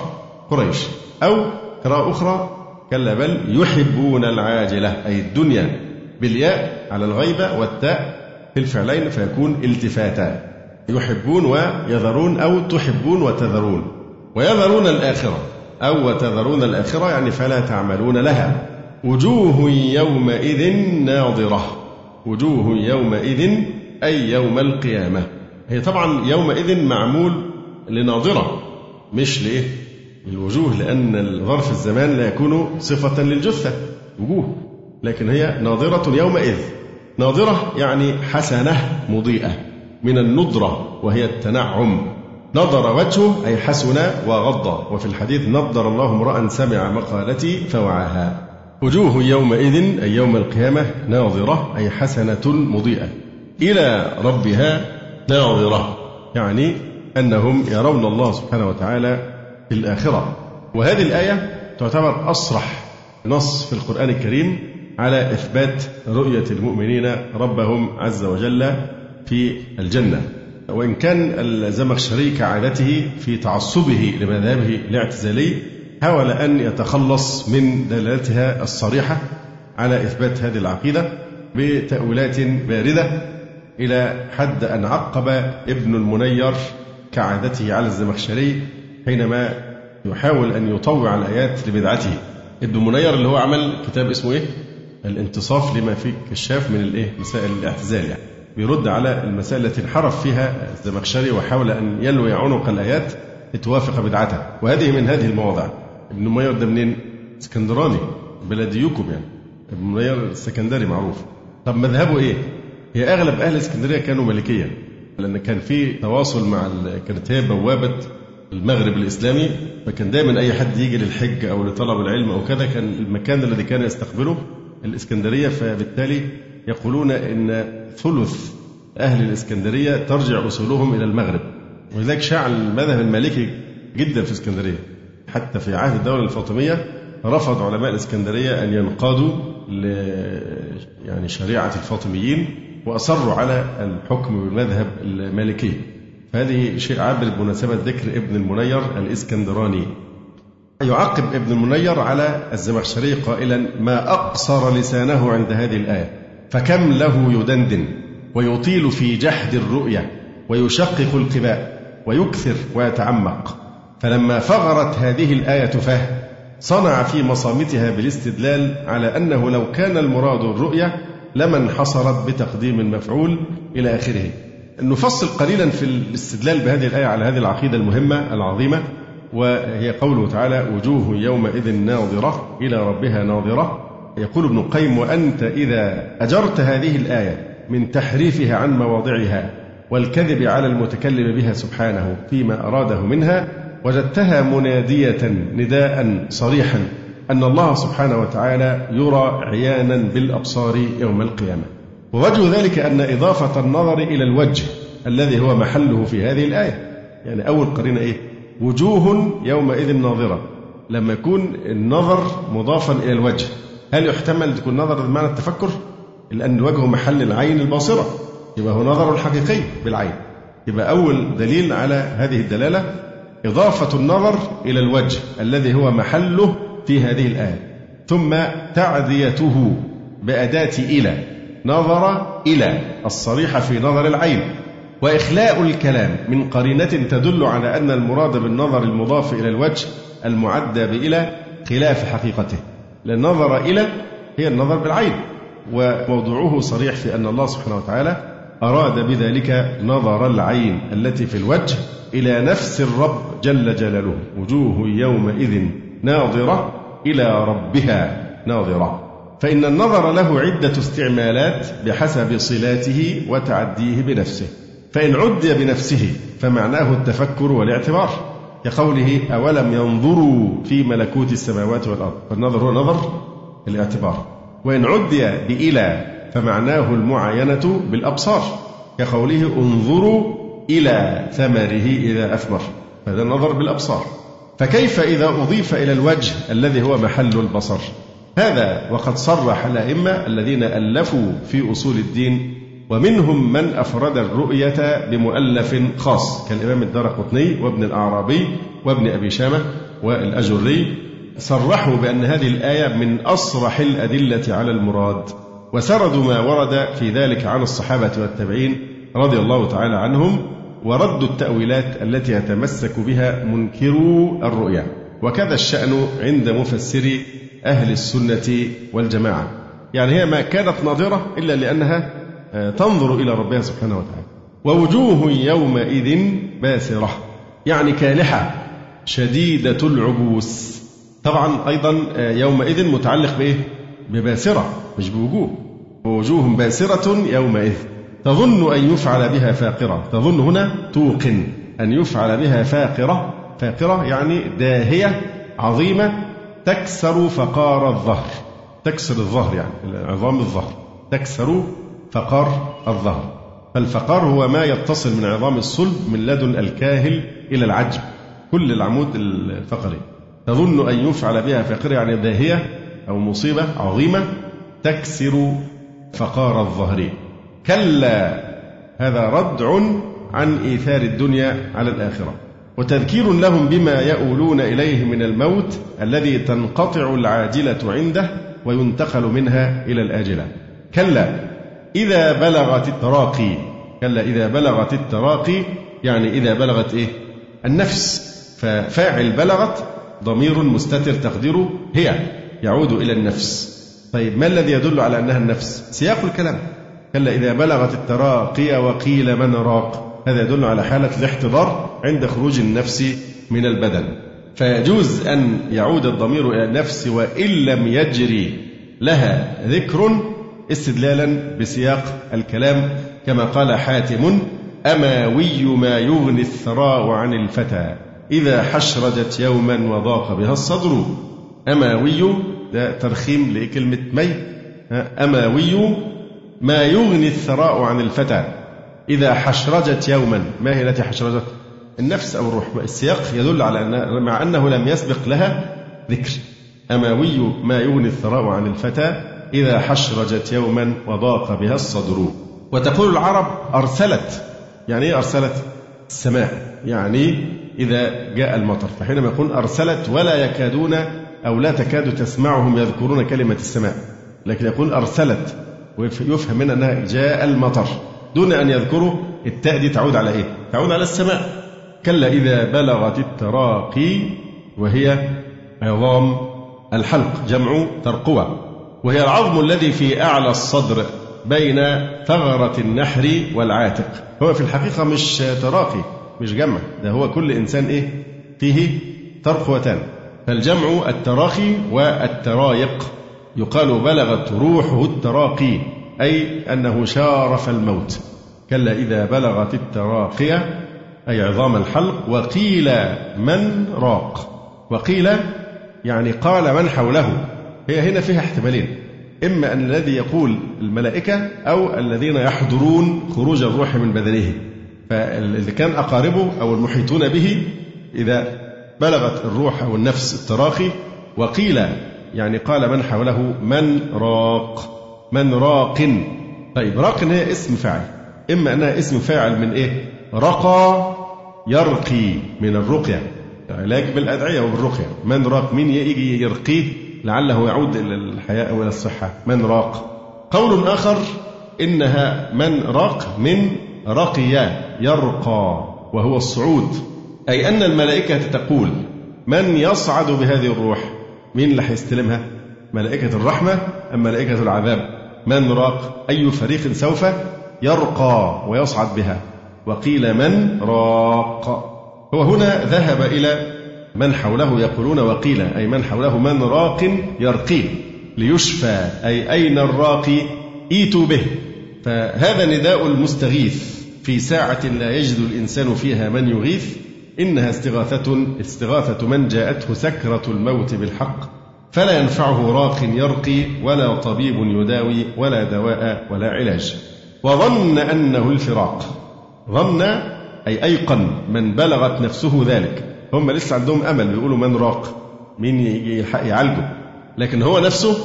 B: قريش. أو قراءة أخرى كلا بل يحبون العاجلة أي الدنيا. بالياء على الغيبة والتاء في الفعلين فيكون التفاتا. يحبون ويذرون أو تحبون وتذرون. ويذرون الآخرة أو وتذرون الآخرة يعني فلا تعملون لها. وجوه يومئذ ناظرة. وجوه يومئذ أي يوم القيامة. هي طبعا يومئذ معمول لناظرة مش لإيه؟ الوجوه لأن ظرف الزمان لا يكون صفة للجثة. وجوه. لكن هي ناظرة يومئذ. ناظرة يعني حسنة مضيئة من النضرة وهي التنعم. نظر وجهه أي حسن وغض. وفي الحديث نضر الله امرأ سمع مقالتي فوعاها. وجوه يومئذ أي يوم القيامة ناظرة أي حسنة مضيئة. إلى ربها ناظرة يعني أنهم يرون الله سبحانه وتعالى في الآخرة. وهذه الآية تعتبر أصرح نص في القرآن الكريم على إثبات رؤية المؤمنين ربهم عز وجل في الجنة وإن كان الزمخشري كعادته في تعصبه لمذهبه الاعتزالي حاول أن يتخلص من دلالتها الصريحة على إثبات هذه العقيدة بتأويلات باردة إلى حد أن عقب ابن المنير كعادته على الزمخشري حينما يحاول أن يطوع الآيات لبدعته ابن المنير اللي هو عمل كتاب اسمه إيه؟ الانتصاف لما فيه كشاف من الإيه؟ مسائل الاعتزال يعني بيرد على المسائل التي انحرف فيها الزمخشري وحاول أن يلوي عنق الآيات لتوافق بدعته وهذه من هذه المواضع ابن منير ده منين؟ اسكندراني بلديكم يعني ابن منير السكندري معروف طب مذهبه إيه؟ هي أغلب أهل اسكندرية كانوا مالكيه لأن كان في تواصل مع كانت هي بوابة المغرب الإسلامي فكان دايما أي حد يجي للحج أو لطلب العلم أو كذا كان المكان الذي كان يستقبله الإسكندرية فبالتالي يقولون إن ثلث أهل الإسكندرية ترجع أصولهم إلى المغرب. ولذلك شاع المذهب المالكي جدا في إسكندرية. حتى في عهد الدولة الفاطمية رفض علماء الإسكندرية أن ينقادوا ل يعني شريعة الفاطميين وأصروا على الحكم بالمذهب المالكي. هذه شيء عابر بمناسبة ذكر ابن المنير الإسكندراني. يعقب ابن المنير على الزمخشري قائلا ما أقصر لسانه عند هذه الآية فكم له يدندن ويطيل في جحد الرؤية ويشقق القباء ويكثر ويتعمق. فلما فغرت هذه الآية فه صنع في مصامتها بالاستدلال على أنه لو كان المراد الرؤية لما انحصرت بتقديم المفعول إلى آخره. نفصل قليلا في الاستدلال بهذه الآية على هذه العقيدة المهمة العظيمة. وهي قوله تعالى وجوه يومئذ ناظرة إلى ربها ناظرة. يقول ابن القيم وأنت إذا أجرت هذه الآية من تحريفها عن مواضعها والكذب على المتكلم بها سبحانه فيما أراده منها وجدتها منادية نداء صريحا أن الله سبحانه وتعالى يرى عيانا بالأبصار يوم القيامة. ووجه ذلك أن إضافة النظر إلى الوجه الذي هو محله في هذه الآية. يعني أول قرينة إيه؟ وجوه يومئذ ناظرة. لما يكون النظر مضافا إلى الوجه. هل يحتمل تكون نظر بمعنى التفكر؟ لأن الوجه محل العين الباصرة. يبقى هو نظر حقيقي بالعين. يبقى أول دليل على هذه الدلالة إضافة النظر إلى الوجه الذي هو محله في هذه الآية. ثم تعديته بأداة إلى. نظر إلى. الصريحة في نظر العين. وإخلاء الكلام من قرينة تدل على أن المراد بالنظر المضاف إلى الوجه المعدى بإلى خلاف حقيقته لأن إلى هي النظر بالعين وموضوعه صريح في أن الله سبحانه وتعالى أراد بذلك نظر العين التي في الوجه إلى نفس الرب جل جلاله وجوه يومئذ ناظرة إلى ربها ناظرة. فإن النظر له عدة استعمالات بحسب صلاته وتعديه بنفسه. فإن عدي بنفسه فمعناه التفكر والاعتبار كقوله أولم ينظروا في ملكوت السماوات والأرض؟ فالنظر هو نظر الاعتبار. وإن عدي بإلى فمعناه المعاينة بالأبصار كقوله انظروا إلى ثمره إذا أثمر. هذا النظر بالأبصار. فكيف إذا أضيف إلى الوجه الذي هو محل البصر؟ هذا وقد صرح الأئمة الذين ألفوا في أصول الدين ومنهم من أفرد الرؤية بمؤلف خاص كالإمام الدار قطني وابن الأعرابي وابن أبي شامة والأجري صرحوا بأن هذه الآية من أصرح الأدلة على المراد وسردوا ما ورد في ذلك عن الصحابة والتابعين رضي الله تعالى عنهم وردوا التأويلات التي يتمسك بها منكرو الرؤيا وكذا الشأن عند مفسري أهل السنة والجماعة. يعني هي ما كانت ناظرة إلا لأنها تنظر إلى ربها سبحانه وتعالى. ووجوه يومئذ باسرة يعني كالحة شديدة العبوس. طبعا أيضا آه، يومئذ متعلق بإيه؟ بباسرة مش بوجوه. ووجوه باسرة يومئذ. تظن أن يفعل بها فاقرة. تظن هنا توقن. أن يفعل بها فاقرة. فاقرة يعني داهية عظيمة تكسر فقار الظهر. تكسر الظهر يعني عظام الظهر. تكسر فقار الظهر. فالفقار هو ما يتصل من عظام الصلب من لدن الكاهل إلى العجب. كل العمود الفقري تظن أن يفعل بها فاقرة يعني داهية أو مصيبة عظيمة تكسر فقار الظهر كلا هذا ردع عن إيثار الدنيا على الآخرة. وتذكير لهم بما يؤولون إليه من الموت الذي تنقطع العاجلة عنده وينتقل منها إلى الآجلة. كلا إذا بلغت التراقي. كلا إذا بلغت التراقي يعني إذا بلغت إيه؟ النفس. ففاعل بلغت ضمير مستتر تقديره هي يعود إلى النفس. طيب ما الذي يدل على أنها النفس؟ سياق الكلام. كلا إذا بلغت التراقي وقيل من راق. هذا يدل على حالة الاحتضار عند خروج النفس من البدن. فيجوز أن يعود الضمير إلى النفس وإن لم يجري لها ذكر استدلالا بسياق الكلام كما قال حاتم أماوي ما يغني الثراء عن الفتى إذا حشرجت يوما وضاق بها الصدر. أماوي ده ترخيم لكلمة مي. أماوي ما يغني الثراء عن الفتى إذا حشرجت يوما. ما هي التي حشرجت؟ النفس أو الروح. السياق يدل على أن مع أنه لم يسبق لها ذكر. أماوي ما يغني الثراء عن الفتى إذا حشرجت يوما وضاق بها الصدر. وتقول العرب أرسلت. يعني إيه أرسلت؟ السماء. يعني إذا جاء المطر. فحينما يقول أرسلت ولا يكادون أو لا تكاد تسمعهم يذكرون كلمة السماء. لكن يقول أرسلت ويفهم منها أنها جاء المطر. دون أن يذكروا التاء دي تعود على إيه؟ تعود على السماء. كلا إذا بلغت التراقي وهي عظام الحلق جمع ترقوة. وهي العظم الذي في أعلى الصدر بين ثغرة النحر والعاتق. هو في الحقيقة مش تراقي مش جمع. ده هو كل إنسان إيه؟ فيه ترقوتان. فالجمع التراخي والترايق. يقال بلغت روحه التراقي أي أنه شارف الموت. كلا إذا بلغت التراقية أي عظام الحلق وقيل من راق. وقيل يعني قال من حوله. هي هنا فيها احتمالين. إما أن الذي يقول الملائكة أو الذين يحضرون خروج الروح من بدنه. فاللي كان أقاربه أو المحيطون به إذا بلغت الروح أو النفس التراخي وقيل يعني قال من حوله؟ من راق. من راق. طيب راق هي اسم فاعل. إما أنها اسم فاعل من إيه؟ رقى يرقي من الرقية. علاج بالأدعية وبالرقية. من راق مين يجي يرقيه؟ لعله يعود إلى الحياة أو إلى الصحة. من راق. قول آخر إنها من راق من رقي يرقى وهو الصعود. أي أن الملائكة تقول من يصعد بهذه الروح؟ مين اللي هيستلمها ملائكة الرحمة أم ملائكة العذاب؟ من راق أي فريق سوف يرقى ويصعد بها؟ وقيل من راق. هو هنا ذهب إلى من حوله يقولون وقيل أي من حوله من راق يرقيه ليشفى أي أين الراقي إيتوا به. فهذا نداء المستغيث في ساعة لا يجد الإنسان فيها من يغيث إنها استغاثة استغاثة من جاءته سكرة الموت بالحق. فلا ينفعه راق يرقي ولا طبيب يداوي ولا دواء ولا علاج. وظن أنه الفراق. ظن أي أيقن من بلغت نفسه ذلك. هم لسه عندهم أمل بيقولوا من راق مين يعالجه. لكن هو نفسه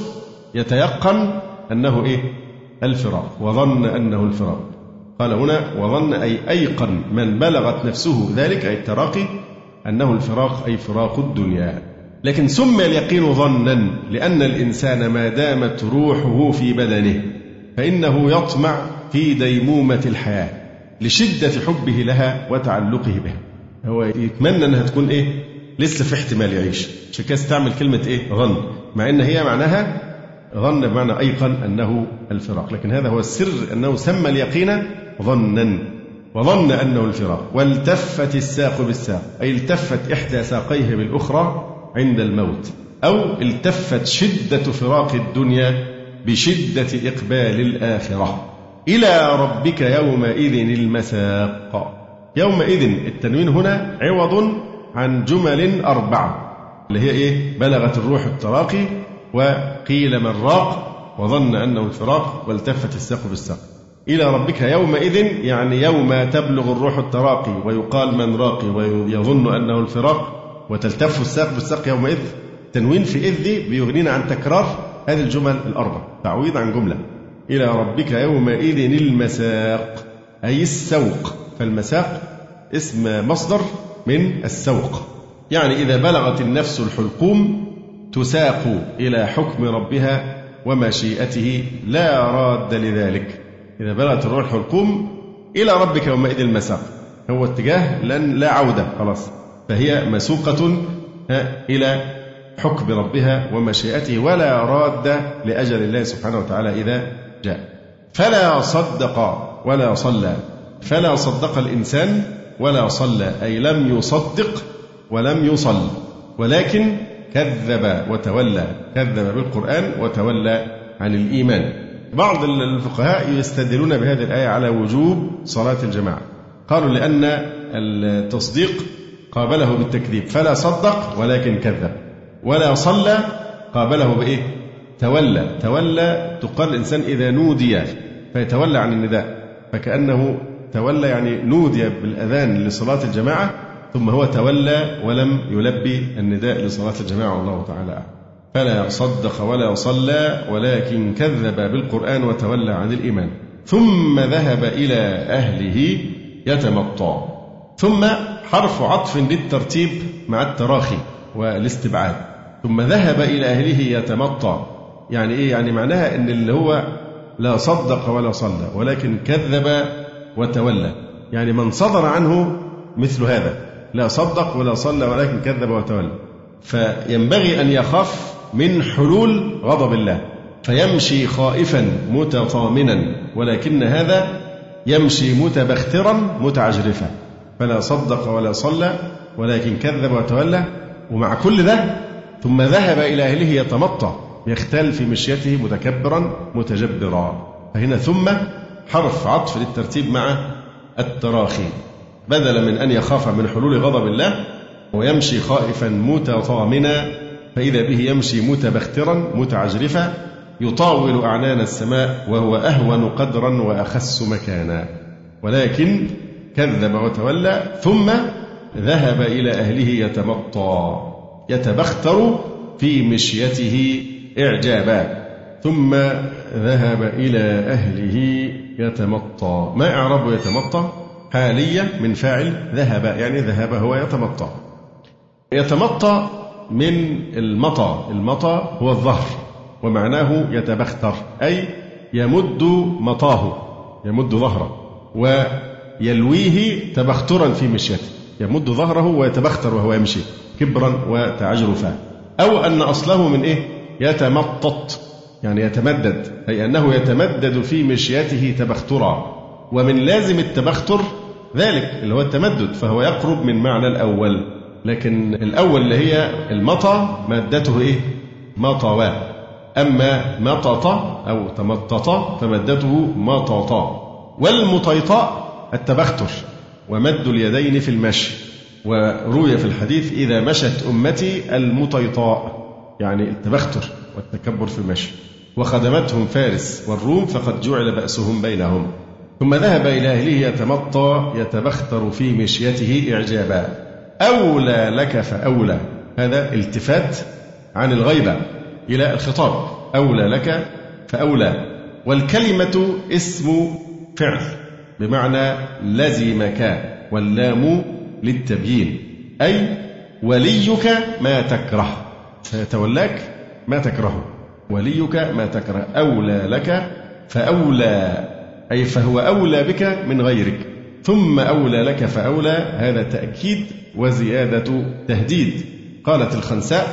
B: يتيقن أنه إيه؟ الفراق وظن أنه الفراق. قال هنا وظن أي أيقن من بلغت نفسه ذلك أي التراقي أنه الفراق أي فراق الدنيا. لكن سمي اليقين ظنا لأن الإنسان ما دامت روحه في بدنه فإنه يطمع في ديمومة الحياة لشدة حبه لها وتعلقه بها. هو يتمنى أنها تكون إيه؟ لسه في احتمال يعيش. عشان كده استعمل كلمة إيه؟ ظن مع أن هي معناها ظن بمعنى أيقن أنه الفراق. لكن هذا هو السر أنه سمى اليقين ظنا. وظن أنه الفراق. والتفت الساق بالساق. أي التفت إحدى ساقيه بالأخرى عند الموت. أو التفت شدة فراق الدنيا بشدة إقبال الآخرة. إلى ربك يومئذ المساق. يومئذ التنوين هنا عوض عن جمل أربعة اللي هي إيه؟ بلغت الروح التراقي وقيل من راق وظن أنه الفراق والتفت الساق بالساق. إلى ربك يومئذ يعني يوم تبلغ الروح التراقي ويقال من راقي ويظن أنه الفراق وتلتف الساق بالساق يومئذ. تنوين في إذ بيغنينا عن تكرار هذه الجمل الأربع. تعويض عن جملة. إلى ربك يومئذ المساق أي السوق. فالمساق اسم مصدر من السوق. يعني إذا بلغت النفس الحلقوم تساق إلى حكم ربها ومشيئته لا راد لذلك. إذا بلغت الروح الحلقوم إلى ربك يومئذ المساق. هو اتجاه لن لا عودة خلاص. فهي مسوقة إلى حكم ربها ومشيئته ولا راد لأجل الله سبحانه وتعالى إذا جاء. فلا صدق ولا صلى. فلا صدق الإنسان ولا صلى أي لم يصدق ولم يصل ولكن كذب وتولى كذب بالقرآن وتولى عن الإيمان. بعض الفقهاء يستدلون بهذه الآية على وجوب صلاة الجماعة. قالوا لأن التصديق قابله بالتكذيب. فلا صدق ولكن كذب. ولا صلى قابله بإيه؟ تولى. تولى تقال الإنسان إذا نودي فيتولى عن النداء فكأنه تولى يعني نودي بالأذان لصلاة الجماعة ثم هو تولى ولم يلبي النداء لصلاة الجماعة والله تعالى أعلم. فلا صدق ولا صلى ولكن كذب بالقرآن وتولى عن الإيمان. ثم ذهب إلى أهله يتمطى. ثم حرف عطف للترتيب مع التراخي والاستبعاد. ثم ذهب إلى أهله يتمطى. يعني إيه؟ يعني معناها إن اللي هو لا صدق ولا صلى ولكن كذب وتولى. يعني من صدر عنه مثل هذا. لا صدق ولا صلى ولكن كذب وتولى. فينبغي أن يخاف من حلول غضب الله. فيمشي خائفا متطامنا. ولكن هذا يمشي متبخترا متعجرفا. فلا صدق ولا صلى ولكن كذب وتولى. ومع كل ده ثم ذهب إلى أهله يتمطى. يختل في مشيته متكبرا متجبرا. فهنا ثم حرف عطف للترتيب مع التراخي. بدلا من أن يخاف من حلول غضب الله ويمشي خائفا متطامنا فإذا به يمشي متبخترا متعجرفا يطاول أعنان السماء وهو أهون قدرا وأخس مكانا. ولكن كذب وتولى ثم ذهب إلى أهله يتمطى يتبختر في مشيته إعجابا. ثم ذهب إلى أهله يتمطى. ما إعراب يتمطى؟ حالية من فاعل ذهب يعني ذهب هو يتمطى. يتمطى من المطى. المطى هو الظهر ومعناه يتبختر أي يمد مطاه يمد ظهره ويلويه تبخترا في مشيته. يمد ظهره ويتبختر وهو يمشي كبرا وتعجرفا. أو أن أصله من إيه؟ يتمطط. يعني يتمدد أي أنه يتمدد في مشيته تبخترا. ومن لازم التبختر ذلك اللي هو التمدد فهو يقرب من معنى الأول. لكن الأول اللي هي المطى مادته إيه؟ مطوى. أما مطط أو تمطط فمادته مطط والمطيطاء التبختر ومد اليدين في المشي. وروي في الحديث إذا مشت أمتي المطيطاء يعني التبختر والتكبر في المشي. وخدمتهم فارس والروم فقد جعل بأسهم بينهم. ثم ذهب إلى أهله يتمطى يتبختر في مشيته إعجابا. أولى لك فأولى. هذا التفات عن الغيبة إلى الخطاب. أولى لك فأولى. والكلمة اسم فعل بمعنى لزمك واللام للتبيين. أي وليك ما تكره. فيتولاك ما تكره وليك ما تكره. أولى لك فأولى أي فهو أولى بك من غيرك. ثم أولى لك فأولى. هذا تأكيد وزيادة تهديد. قالت الخنساء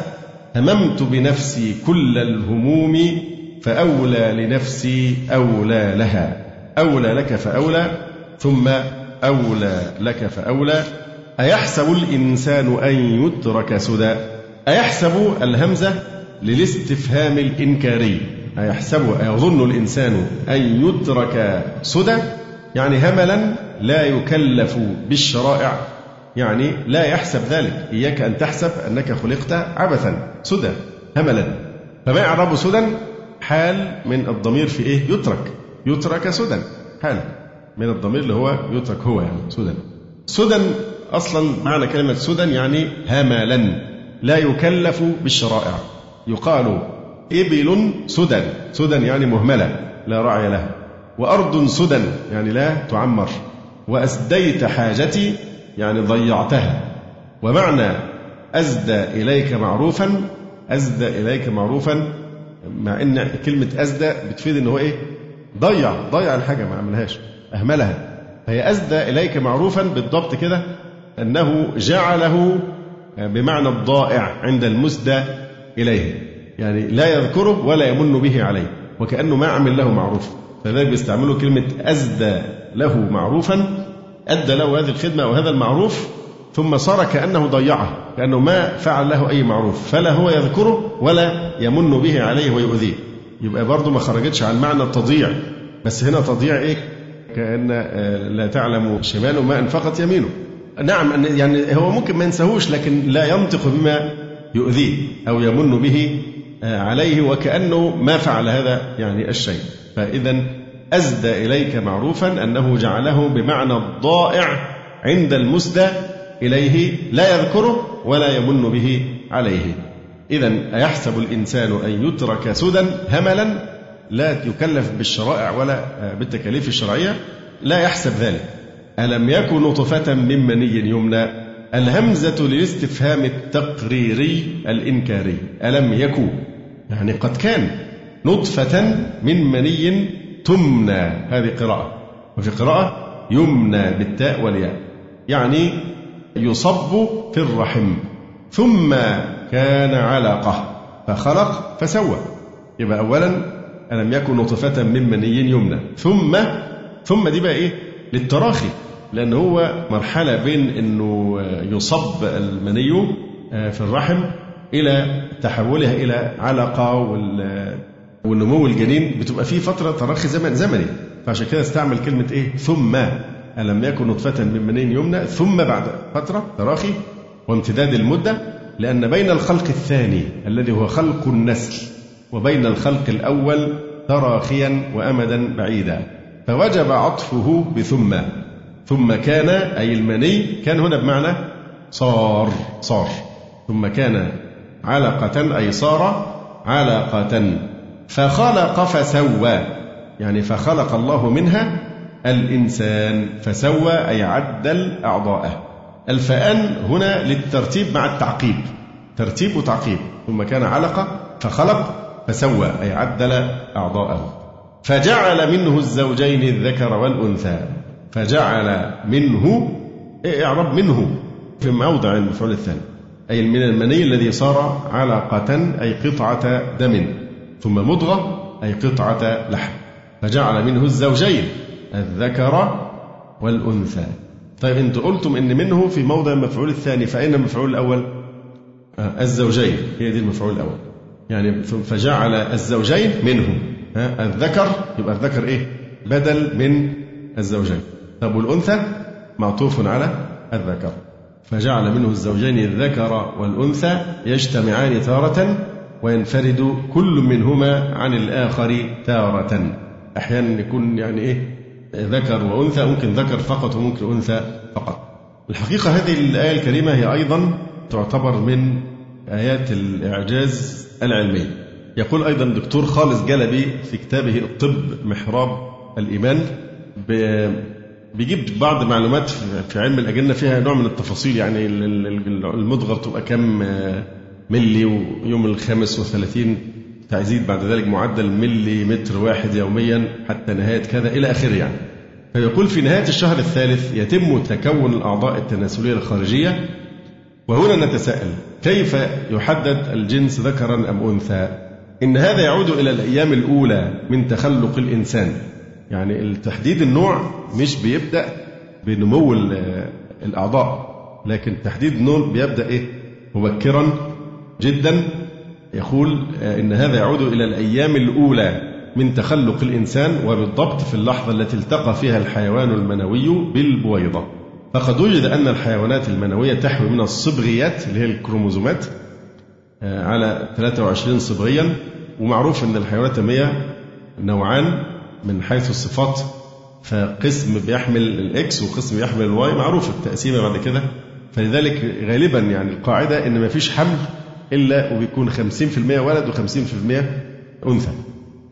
B: هممت بنفسي كل الهموم فأولى لنفسي أولى لها. أولى لك فأولى. ثم أولى لك فأولى. أيحسب الإنسان أن يترك سدى؟ أيحسب الهمزة؟ للاستفهام الإنكاري. أيحسب أيظن الإنسان أن يترك سدى يعني هملا لا يكلف بالشرائع. يعني لا يحسب ذلك. إياك أن تحسب أنك خلقت عبثا سدى هملا. فما إعراب سدى؟ حال من الضمير في إيه؟ يترك. يترك سدى. حال من الضمير اللي هو يترك هو يعني سدى. سدى أصلا معنى كلمة سدى يعني هملا لا يكلف بالشرائع. يقال إبل سدى. سدى يعني مهملة لا راعي لها. وأرض سدى يعني لا تعمر. وأسديت حاجتي يعني ضيعتها. ومعنى أزدى إليك معروفا أزدى إليك معروفا مع إن كلمة أزدى بتفيد إن هو إيه؟ ضيع ضيع الحاجة ما عملهاش أهملها. فهي أزدى إليك معروفا بالضبط كده أنه جعله بمعنى الضائع عند المسدى إليه. يعني لا يذكره ولا يمن به عليه. وكأنه ما عمل له معروف. فذلك بيستعملوا كلمة أزدى له معروفا. أدى له هذه الخدمة وهذا المعروف ثم صار كأنه ضيعه. كأنه ما فعل له أي معروف. فلا هو يذكره ولا يمن به عليه ويؤذيه. يبقى برضه ما خرجتش عن معنى التضييع بس هنا تضييع إيه؟ كأن آه، لا تعلم شماله ما أنفقت يمينه. نعم يعني هو ممكن ما ينساهوش لكن لا ينطق بما يؤذيه أو يمن به آه، عليه وكأنه ما فعل هذا يعني الشيء. فإذا أزدى إليك معروفا أنه جعله بمعنى الضائع عند المسدى إليه لا يذكره ولا يمن به عليه. إذا أيحسب الإنسان أن يترك سدى هملا لا يكلف بالشرائع ولا بالتكاليف الشرعية؟ لا يحسب ذلك. ألم يكن نطفة من مني يمنى الهمزة للاستفهام التقريري الإنكاري ألم يكن يعني قد كان نطفة من مني تمنى. هذه قراءة. وفي قراءة يمنى بالتاء والياء. يعني يصب في الرحم. ثم كان علقة. فخلق فسوى. يبقى أولا ألم يكن نطفة من مني يمنى. ثم ثم دي بقى إيه؟ للتراخي. لأن هو مرحلة بين أنه يصب المني آه، في الرحم إلى تحولها إلى علقة والنمو الجنين بتبقى فيه فترة تراخي زمن زمني. فعشان كده استعمل كلمة إيه؟ ثم. ألم يكن نطفة من منين يمنى ثم بعد فترة تراخي وامتداد المدة لأن بين الخلق الثاني الذي هو خلق النسل وبين الخلق الأول تراخيا وأمدا بعيدا. فوجب عطفه بثم. ثم كان أي المني كان هنا بمعنى صار صار. ثم كان علقة أي صار علقة. فخلق فسوى يعني فخلق الله منها الإنسان فسوى أي عدل أعضاءه الفأن هنا للترتيب مع التعقيب ترتيب وتعقيب. ثم كان علقة فخلق فسوى أي عدل أعضاءه. فجعل منه الزوجين الذكر والأنثى. فجعل منه إعراب منه في موضع المفعول الثاني أي من المني الذي صار علقة أي قطعة دم ثم مضغة أي قطعة لحم. فجعل منه الزوجين الذكر والأنثى. طيب أنتم قلتم أن منه في موضع المفعول الثاني فأين المفعول الأول؟ آه الزوجين هي دي المفعول الأول. يعني فجعل الزوجين منه. ها الذكر يبقى الذكر إيه؟ بدل من الزوجين. طب والأنثى معطوف على الذكر. فجعل منه الزوجين الذكر والأنثى يجتمعان تارة وينفرد كل منهما عن الآخر تارة. أحيانا يكون يعني إيه ذكر وأنثى ممكن ذكر فقط وممكن أنثى فقط. الحقيقة هذه الآية الكريمة هي أيضا تعتبر من آيات الإعجاز العلمي. يقول أيضا الدكتور خالص جلبي في كتابه الطب محراب الإيمان بيجيب بعض معلومات في علم الأجنة فيها نوع من التفاصيل يعني المضغة بتبقى كم ملي ويوم الخامس والثلاثين تزيد بعد ذلك معدل ملي متر واحد يوميا حتى نهاية كذا إلى آخره يعني. فيقول في نهاية الشهر الثالث يتم تكون الأعضاء التناسلية الخارجية وهنا نتساءل كيف يحدد الجنس ذكرا أم أنثى؟ إن هذا يعود إلى الأيام الأولى من تخلق الإنسان. يعني تحديد النوع مش بيبدأ بنمو الأعضاء لكن تحديد النوع بيبدأ إيه؟ مبكرا جدا. يقول آه، إن هذا يعود إلى الأيام الأولى من تخلق الإنسان وبالضبط في اللحظة التي التقى فيها الحيوان المنوي بالبويضة. فقد وجد أن الحيوانات المنوية تحوي من الصبغيات اللي هي الكروموزومات آه، على 23 صبغيا. ومعروف أن الحيوانات المية نوعان. من حيث الصفات فقسم بيحمل ال X وقسم بيحمل ال Y معروف التقسيمة بعد كده. فلذلك غالبا يعني القاعدة إن ما فيش حمل إلا وبيكون 50% ولد و50% أنثى.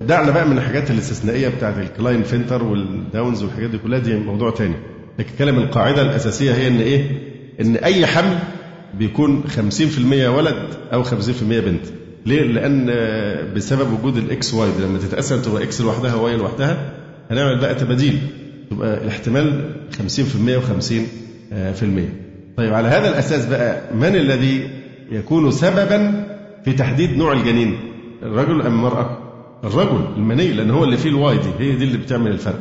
B: دعنا بقى من الحاجات الاستثنائية بتاعت ال Klinefelter وال Down's والحاجات دي كلها دي موضوع تاني. لكن كلام القاعدة الأساسية هي إن إيه؟ إن أي حمل بيكون 50% ولد أو 50% بنت. ليه؟ لأن بسبب وجود ال XY لما تتقسم تبقى X لوحدها Y لوحدها هنعمل بقى تباديل. تبقى الاحتمال 50% و50% طيب على هذا الأساس بقى من الذي يكون سببا في تحديد نوع الجنين؟ الرجل أم المرأة؟ الرجل المني لأن هو اللي فيه ال Y دي هي دي اللي بتعمل الفرق.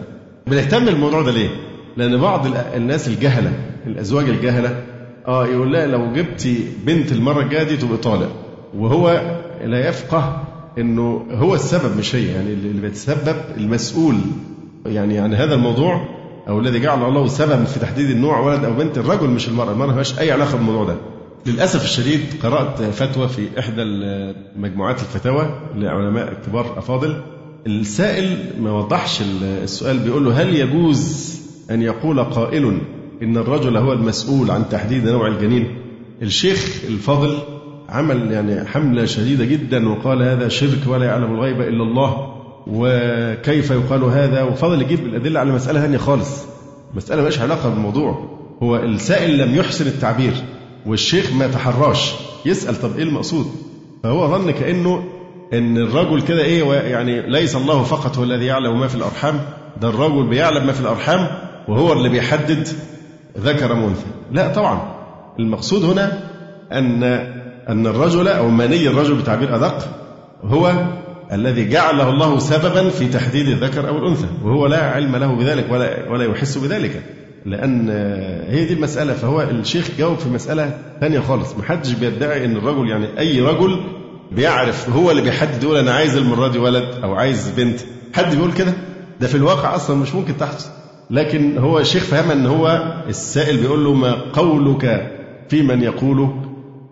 B: بنهتم بالموضوع ده ليه؟ لأن بعض الناس الجهلة الأزواج الجهلة آه يقول لها لو جبتي بنت المرة الجاية دي تبقى طالق. وهو لا يفقه إنه هو السبب مش هي يعني اللي بيتسبب المسؤول يعني يعني هذا الموضوع أو الذي جعل الله سبب في تحديد النوع ولد أو بنت الرجل مش المرأة، المرأة مالهاش أي علاقة بالموضوع ده. للأسف الشديد قرأت فتوى في إحدى مجموعات الفتاوى لعلماء كبار أفاضل. السائل ما وضحش السؤال بيقول له هل يجوز أن يقول قائل إن الرجل هو المسؤول عن تحديد نوع الجنين؟ الشيخ الفاضل عمل يعني حملة شديدة جدا وقال هذا شرك ولا يعلم الغيب إلا الله وكيف يقال هذا وفضل يجيب الأدلة على مسألة ثانية خالص. مسألة مالهاش علاقة بالموضوع. هو السائل لم يحسن التعبير والشيخ ما تحراش. يسأل طب إيه المقصود؟ فهو ظن كأنه إن الرجل كده إيه يعني ليس الله فقط هو الذي يعلم ما في الأرحام. ده الرجل بيعلم ما في الأرحام وهو اللي بيحدد ذكر ام انثى لا طبعا. المقصود هنا أن أن الرجل أو مني الرجل بتعبير ادق هو الذي جعله الله سببا في تحديد الذكر أو الأنثى وهو لا علم له بذلك ولا ولا يحس بذلك. لأن هي دي المساله فهو الشيخ جاوب في مسألة ثانية خالص. محدش بيدعي إن الرجل يعني أي رجل بيعرف هو اللي بيحدد يقول أنا عايز المرة دي ولد أو عايز بنت. حد بيقول كده؟ ده في الواقع أصلا مش ممكن تحدث لكن هو الشيخ فهم إن هو السائل بيقول له ما قولك في من يقول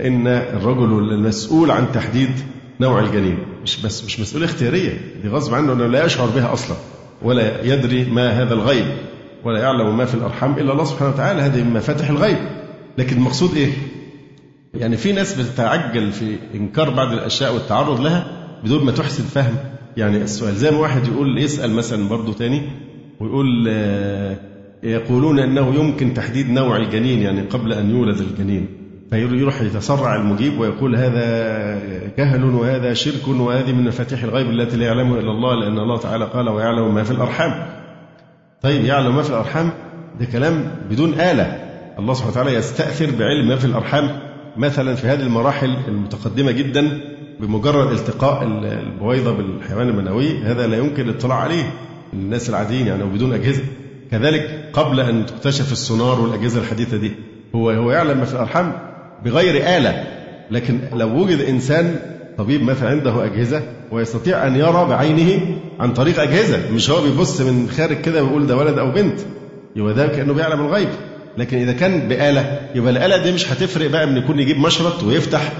B: إن الرجل المسؤول عن تحديد نوع الجنين مش بس مش مسؤولية اختيارية دي غصب عنه إنه لا يشعر بها أصلا ولا يدري ما هذا الغيب ولا يعلم ما في الأرحام إلا الله سبحانه وتعالى هذه من مفاتح الغيب. لكن المقصود إيه؟ يعني في ناس بتتعجل في إنكار بعض الأشياء والتعرض لها بدون ما تحسن فهم. يعني السؤال زي ما واحد يقول يسأل مثلا برضه تاني ويقول آه، يقولون أنه يمكن تحديد نوع الجنين يعني قبل أن يولد الجنين. فيروح يتسرع المجيب ويقول هذا جهل وهذا شرك وهذه من مفاتيح الغيب التي لا يعلمها إلا الله لأن الله تعالى قال ويعلم ما في الأرحام. طيب يعلم ما في الأرحام؟ ده كلام بدون آلة. الله سبحانه وتعالى يستأثر بعلم ما في الأرحام. مثلا في هذه المراحل المتقدمة جدا بمجرد التقاء البويضة بالحيوان المنوي هذا لا يمكن الاطلاع عليه. الناس العاديين يعني وبدون أجهزة. كذلك قبل أن تكتشف السونار والأجهزة الحديثة دي هو هو يعلم ما في الأرحام؟ بغير آلة. لكن لو وجد إنسان طبيب مثلا عنده أجهزة ويستطيع أن يرى بعينه عن طريق أجهزة مش هو بيبص من خارج كده ويقول ده ولد أو بنت. يبقى ده كأنه بيعلم الغيب. لكن إذا كان بآلة يبقى الآلة دي مش هتفرق بقى من يكون يجيب مشرط ويفتح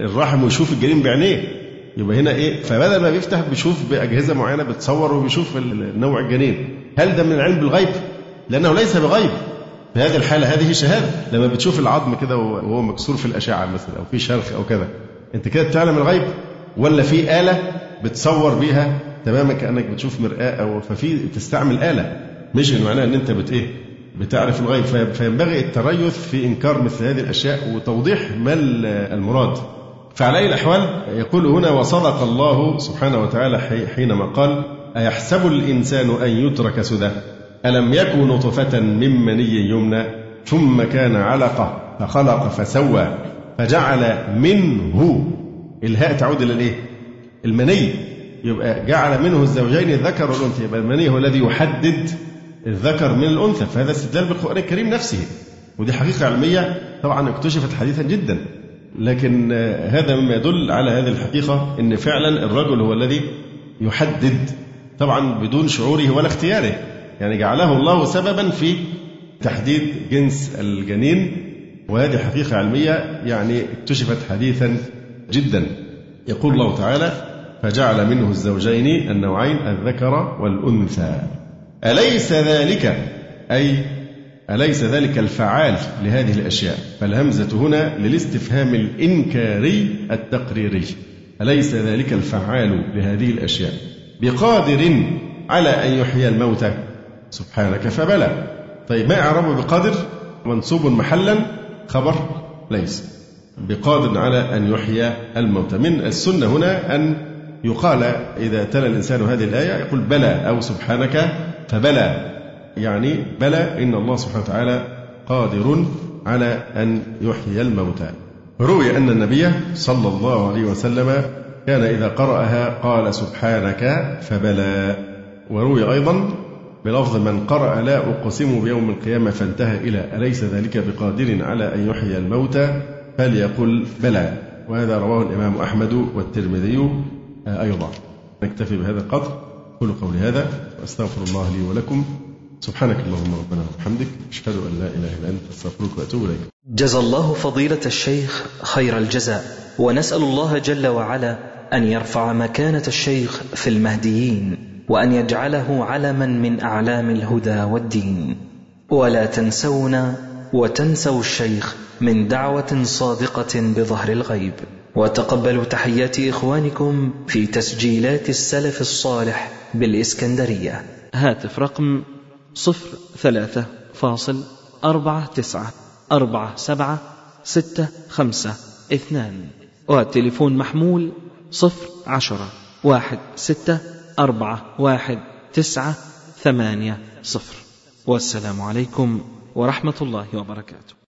B: الرحم ويشوف الجنين بعينيه. يبقى هنا إيه؟ فبدل ما بيفتح بيشوف بأجهزة معينة بتصور وبيشوف نوع الجنين. هل ده من العلم بالغيب؟ لأنه ليس بغيب. في هذه الحالة هذه شهادة. لما بتشوف العظم كده وهو مكسور في الأشعة مثلا أو في شرخ أو كذا أنت كده بتعلم الغيب ولا في آلة بتصور بيها تماما كأنك بتشوف مرآة أو ففي تستعمل آلة؟ مش معناها إن أنت بت إيه؟ بتعرف الغيب. فينبغي التريث في إنكار مثل هذه الأشياء وتوضيح ما المراد. فعلى أي الأحوال يقول هنا وصدق الله سبحانه وتعالى حينما قال أيحسب الإنسان أن يترك سدى؟ ألم يكن نطفة من مني يمنى ثم كان علقة فخلق فسوى فجعل منه إلهاء تعود إلى الإيه؟ المني. يبقى جعل منه الزوجين الذكر والأنثى. يبقى المني هو الذي يحدد الذكر من الأنثى. فهذا استدلال بالقرآن الكريم نفسه. ودي حقيقة علمية. طبعا اكتشفت حديثا جدا. لكن هذا مما يدل على هذه الحقيقة أن فعلا الرجل هو الذي يحدد. طبعا بدون شعوره ولا اختياره. يعني جعله الله سببا في تحديد جنس الجنين وهذه حقيقة علمية يعني اكتشفت حديثا جدا. يقول الله تعالى فجعل منه الزوجين النوعين الذكر والأنثى. أليس ذلك؟ أي أليس ذلك الفعال لهذه الأشياء؟ فالهمزة هنا للاستفهام الإنكاري التقريري. أليس ذلك الفعال لهذه الأشياء؟ بقادر على أن يحيي الموتى. سبحانك فبلى. طيب ما إعرابه بقادر منصوب محلا خبر ليس. بقادر على أن يحيي الموتى. من السنة هنا أن يقال إذا تلا الإنسان هذه الآية يقول بلى أو سبحانك فبلى. يعني بلى إن الله سبحانه وتعالى قادر على أن يحيي الموتى. روي أن النبي صلى الله عليه وسلم كان إذا قرأها قال سبحانك فبلى. وروي أيضا بلفظ من قرأ لا أقسم بيوم القيامة فانتهى إلى أليس ذلك بقادر على أن يحيي الموتى؟ فليقل بلى. وهذا رواه الإمام أحمد والترمذي أيضا. نكتفي بهذا القدر. أقول قولي هذا وأستغفر الله لي ولكم. سبحانك اللهم ربنا وبحمدك أشهد أن لا إله إلا أنت أستغفرك وأتوب إليك.
A: جزى الله فضيلة الشيخ خير الجزاء. ونسأل الله جل وعلا أن يرفع مكانة الشيخ في المهديين. وأن يجعله علما من أعلام الهدى والدين. ولا تنسونا وتنسوا الشيخ من دعوة صادقة بظهر الغيب.
C: وتقبلوا تحيات إخوانكم في تسجيلات السلف الصالح بالإسكندرية.
A: هاتف رقم صفر ثلاثة فاصل أربعة تسعة أربعة سبعة ستة خمسة اثنان. وتليفون محمول صفر عشرة واحد ستة أربعة واحد تسعة ثمانية صفر. والسلام عليكم ورحمة الله وبركاته.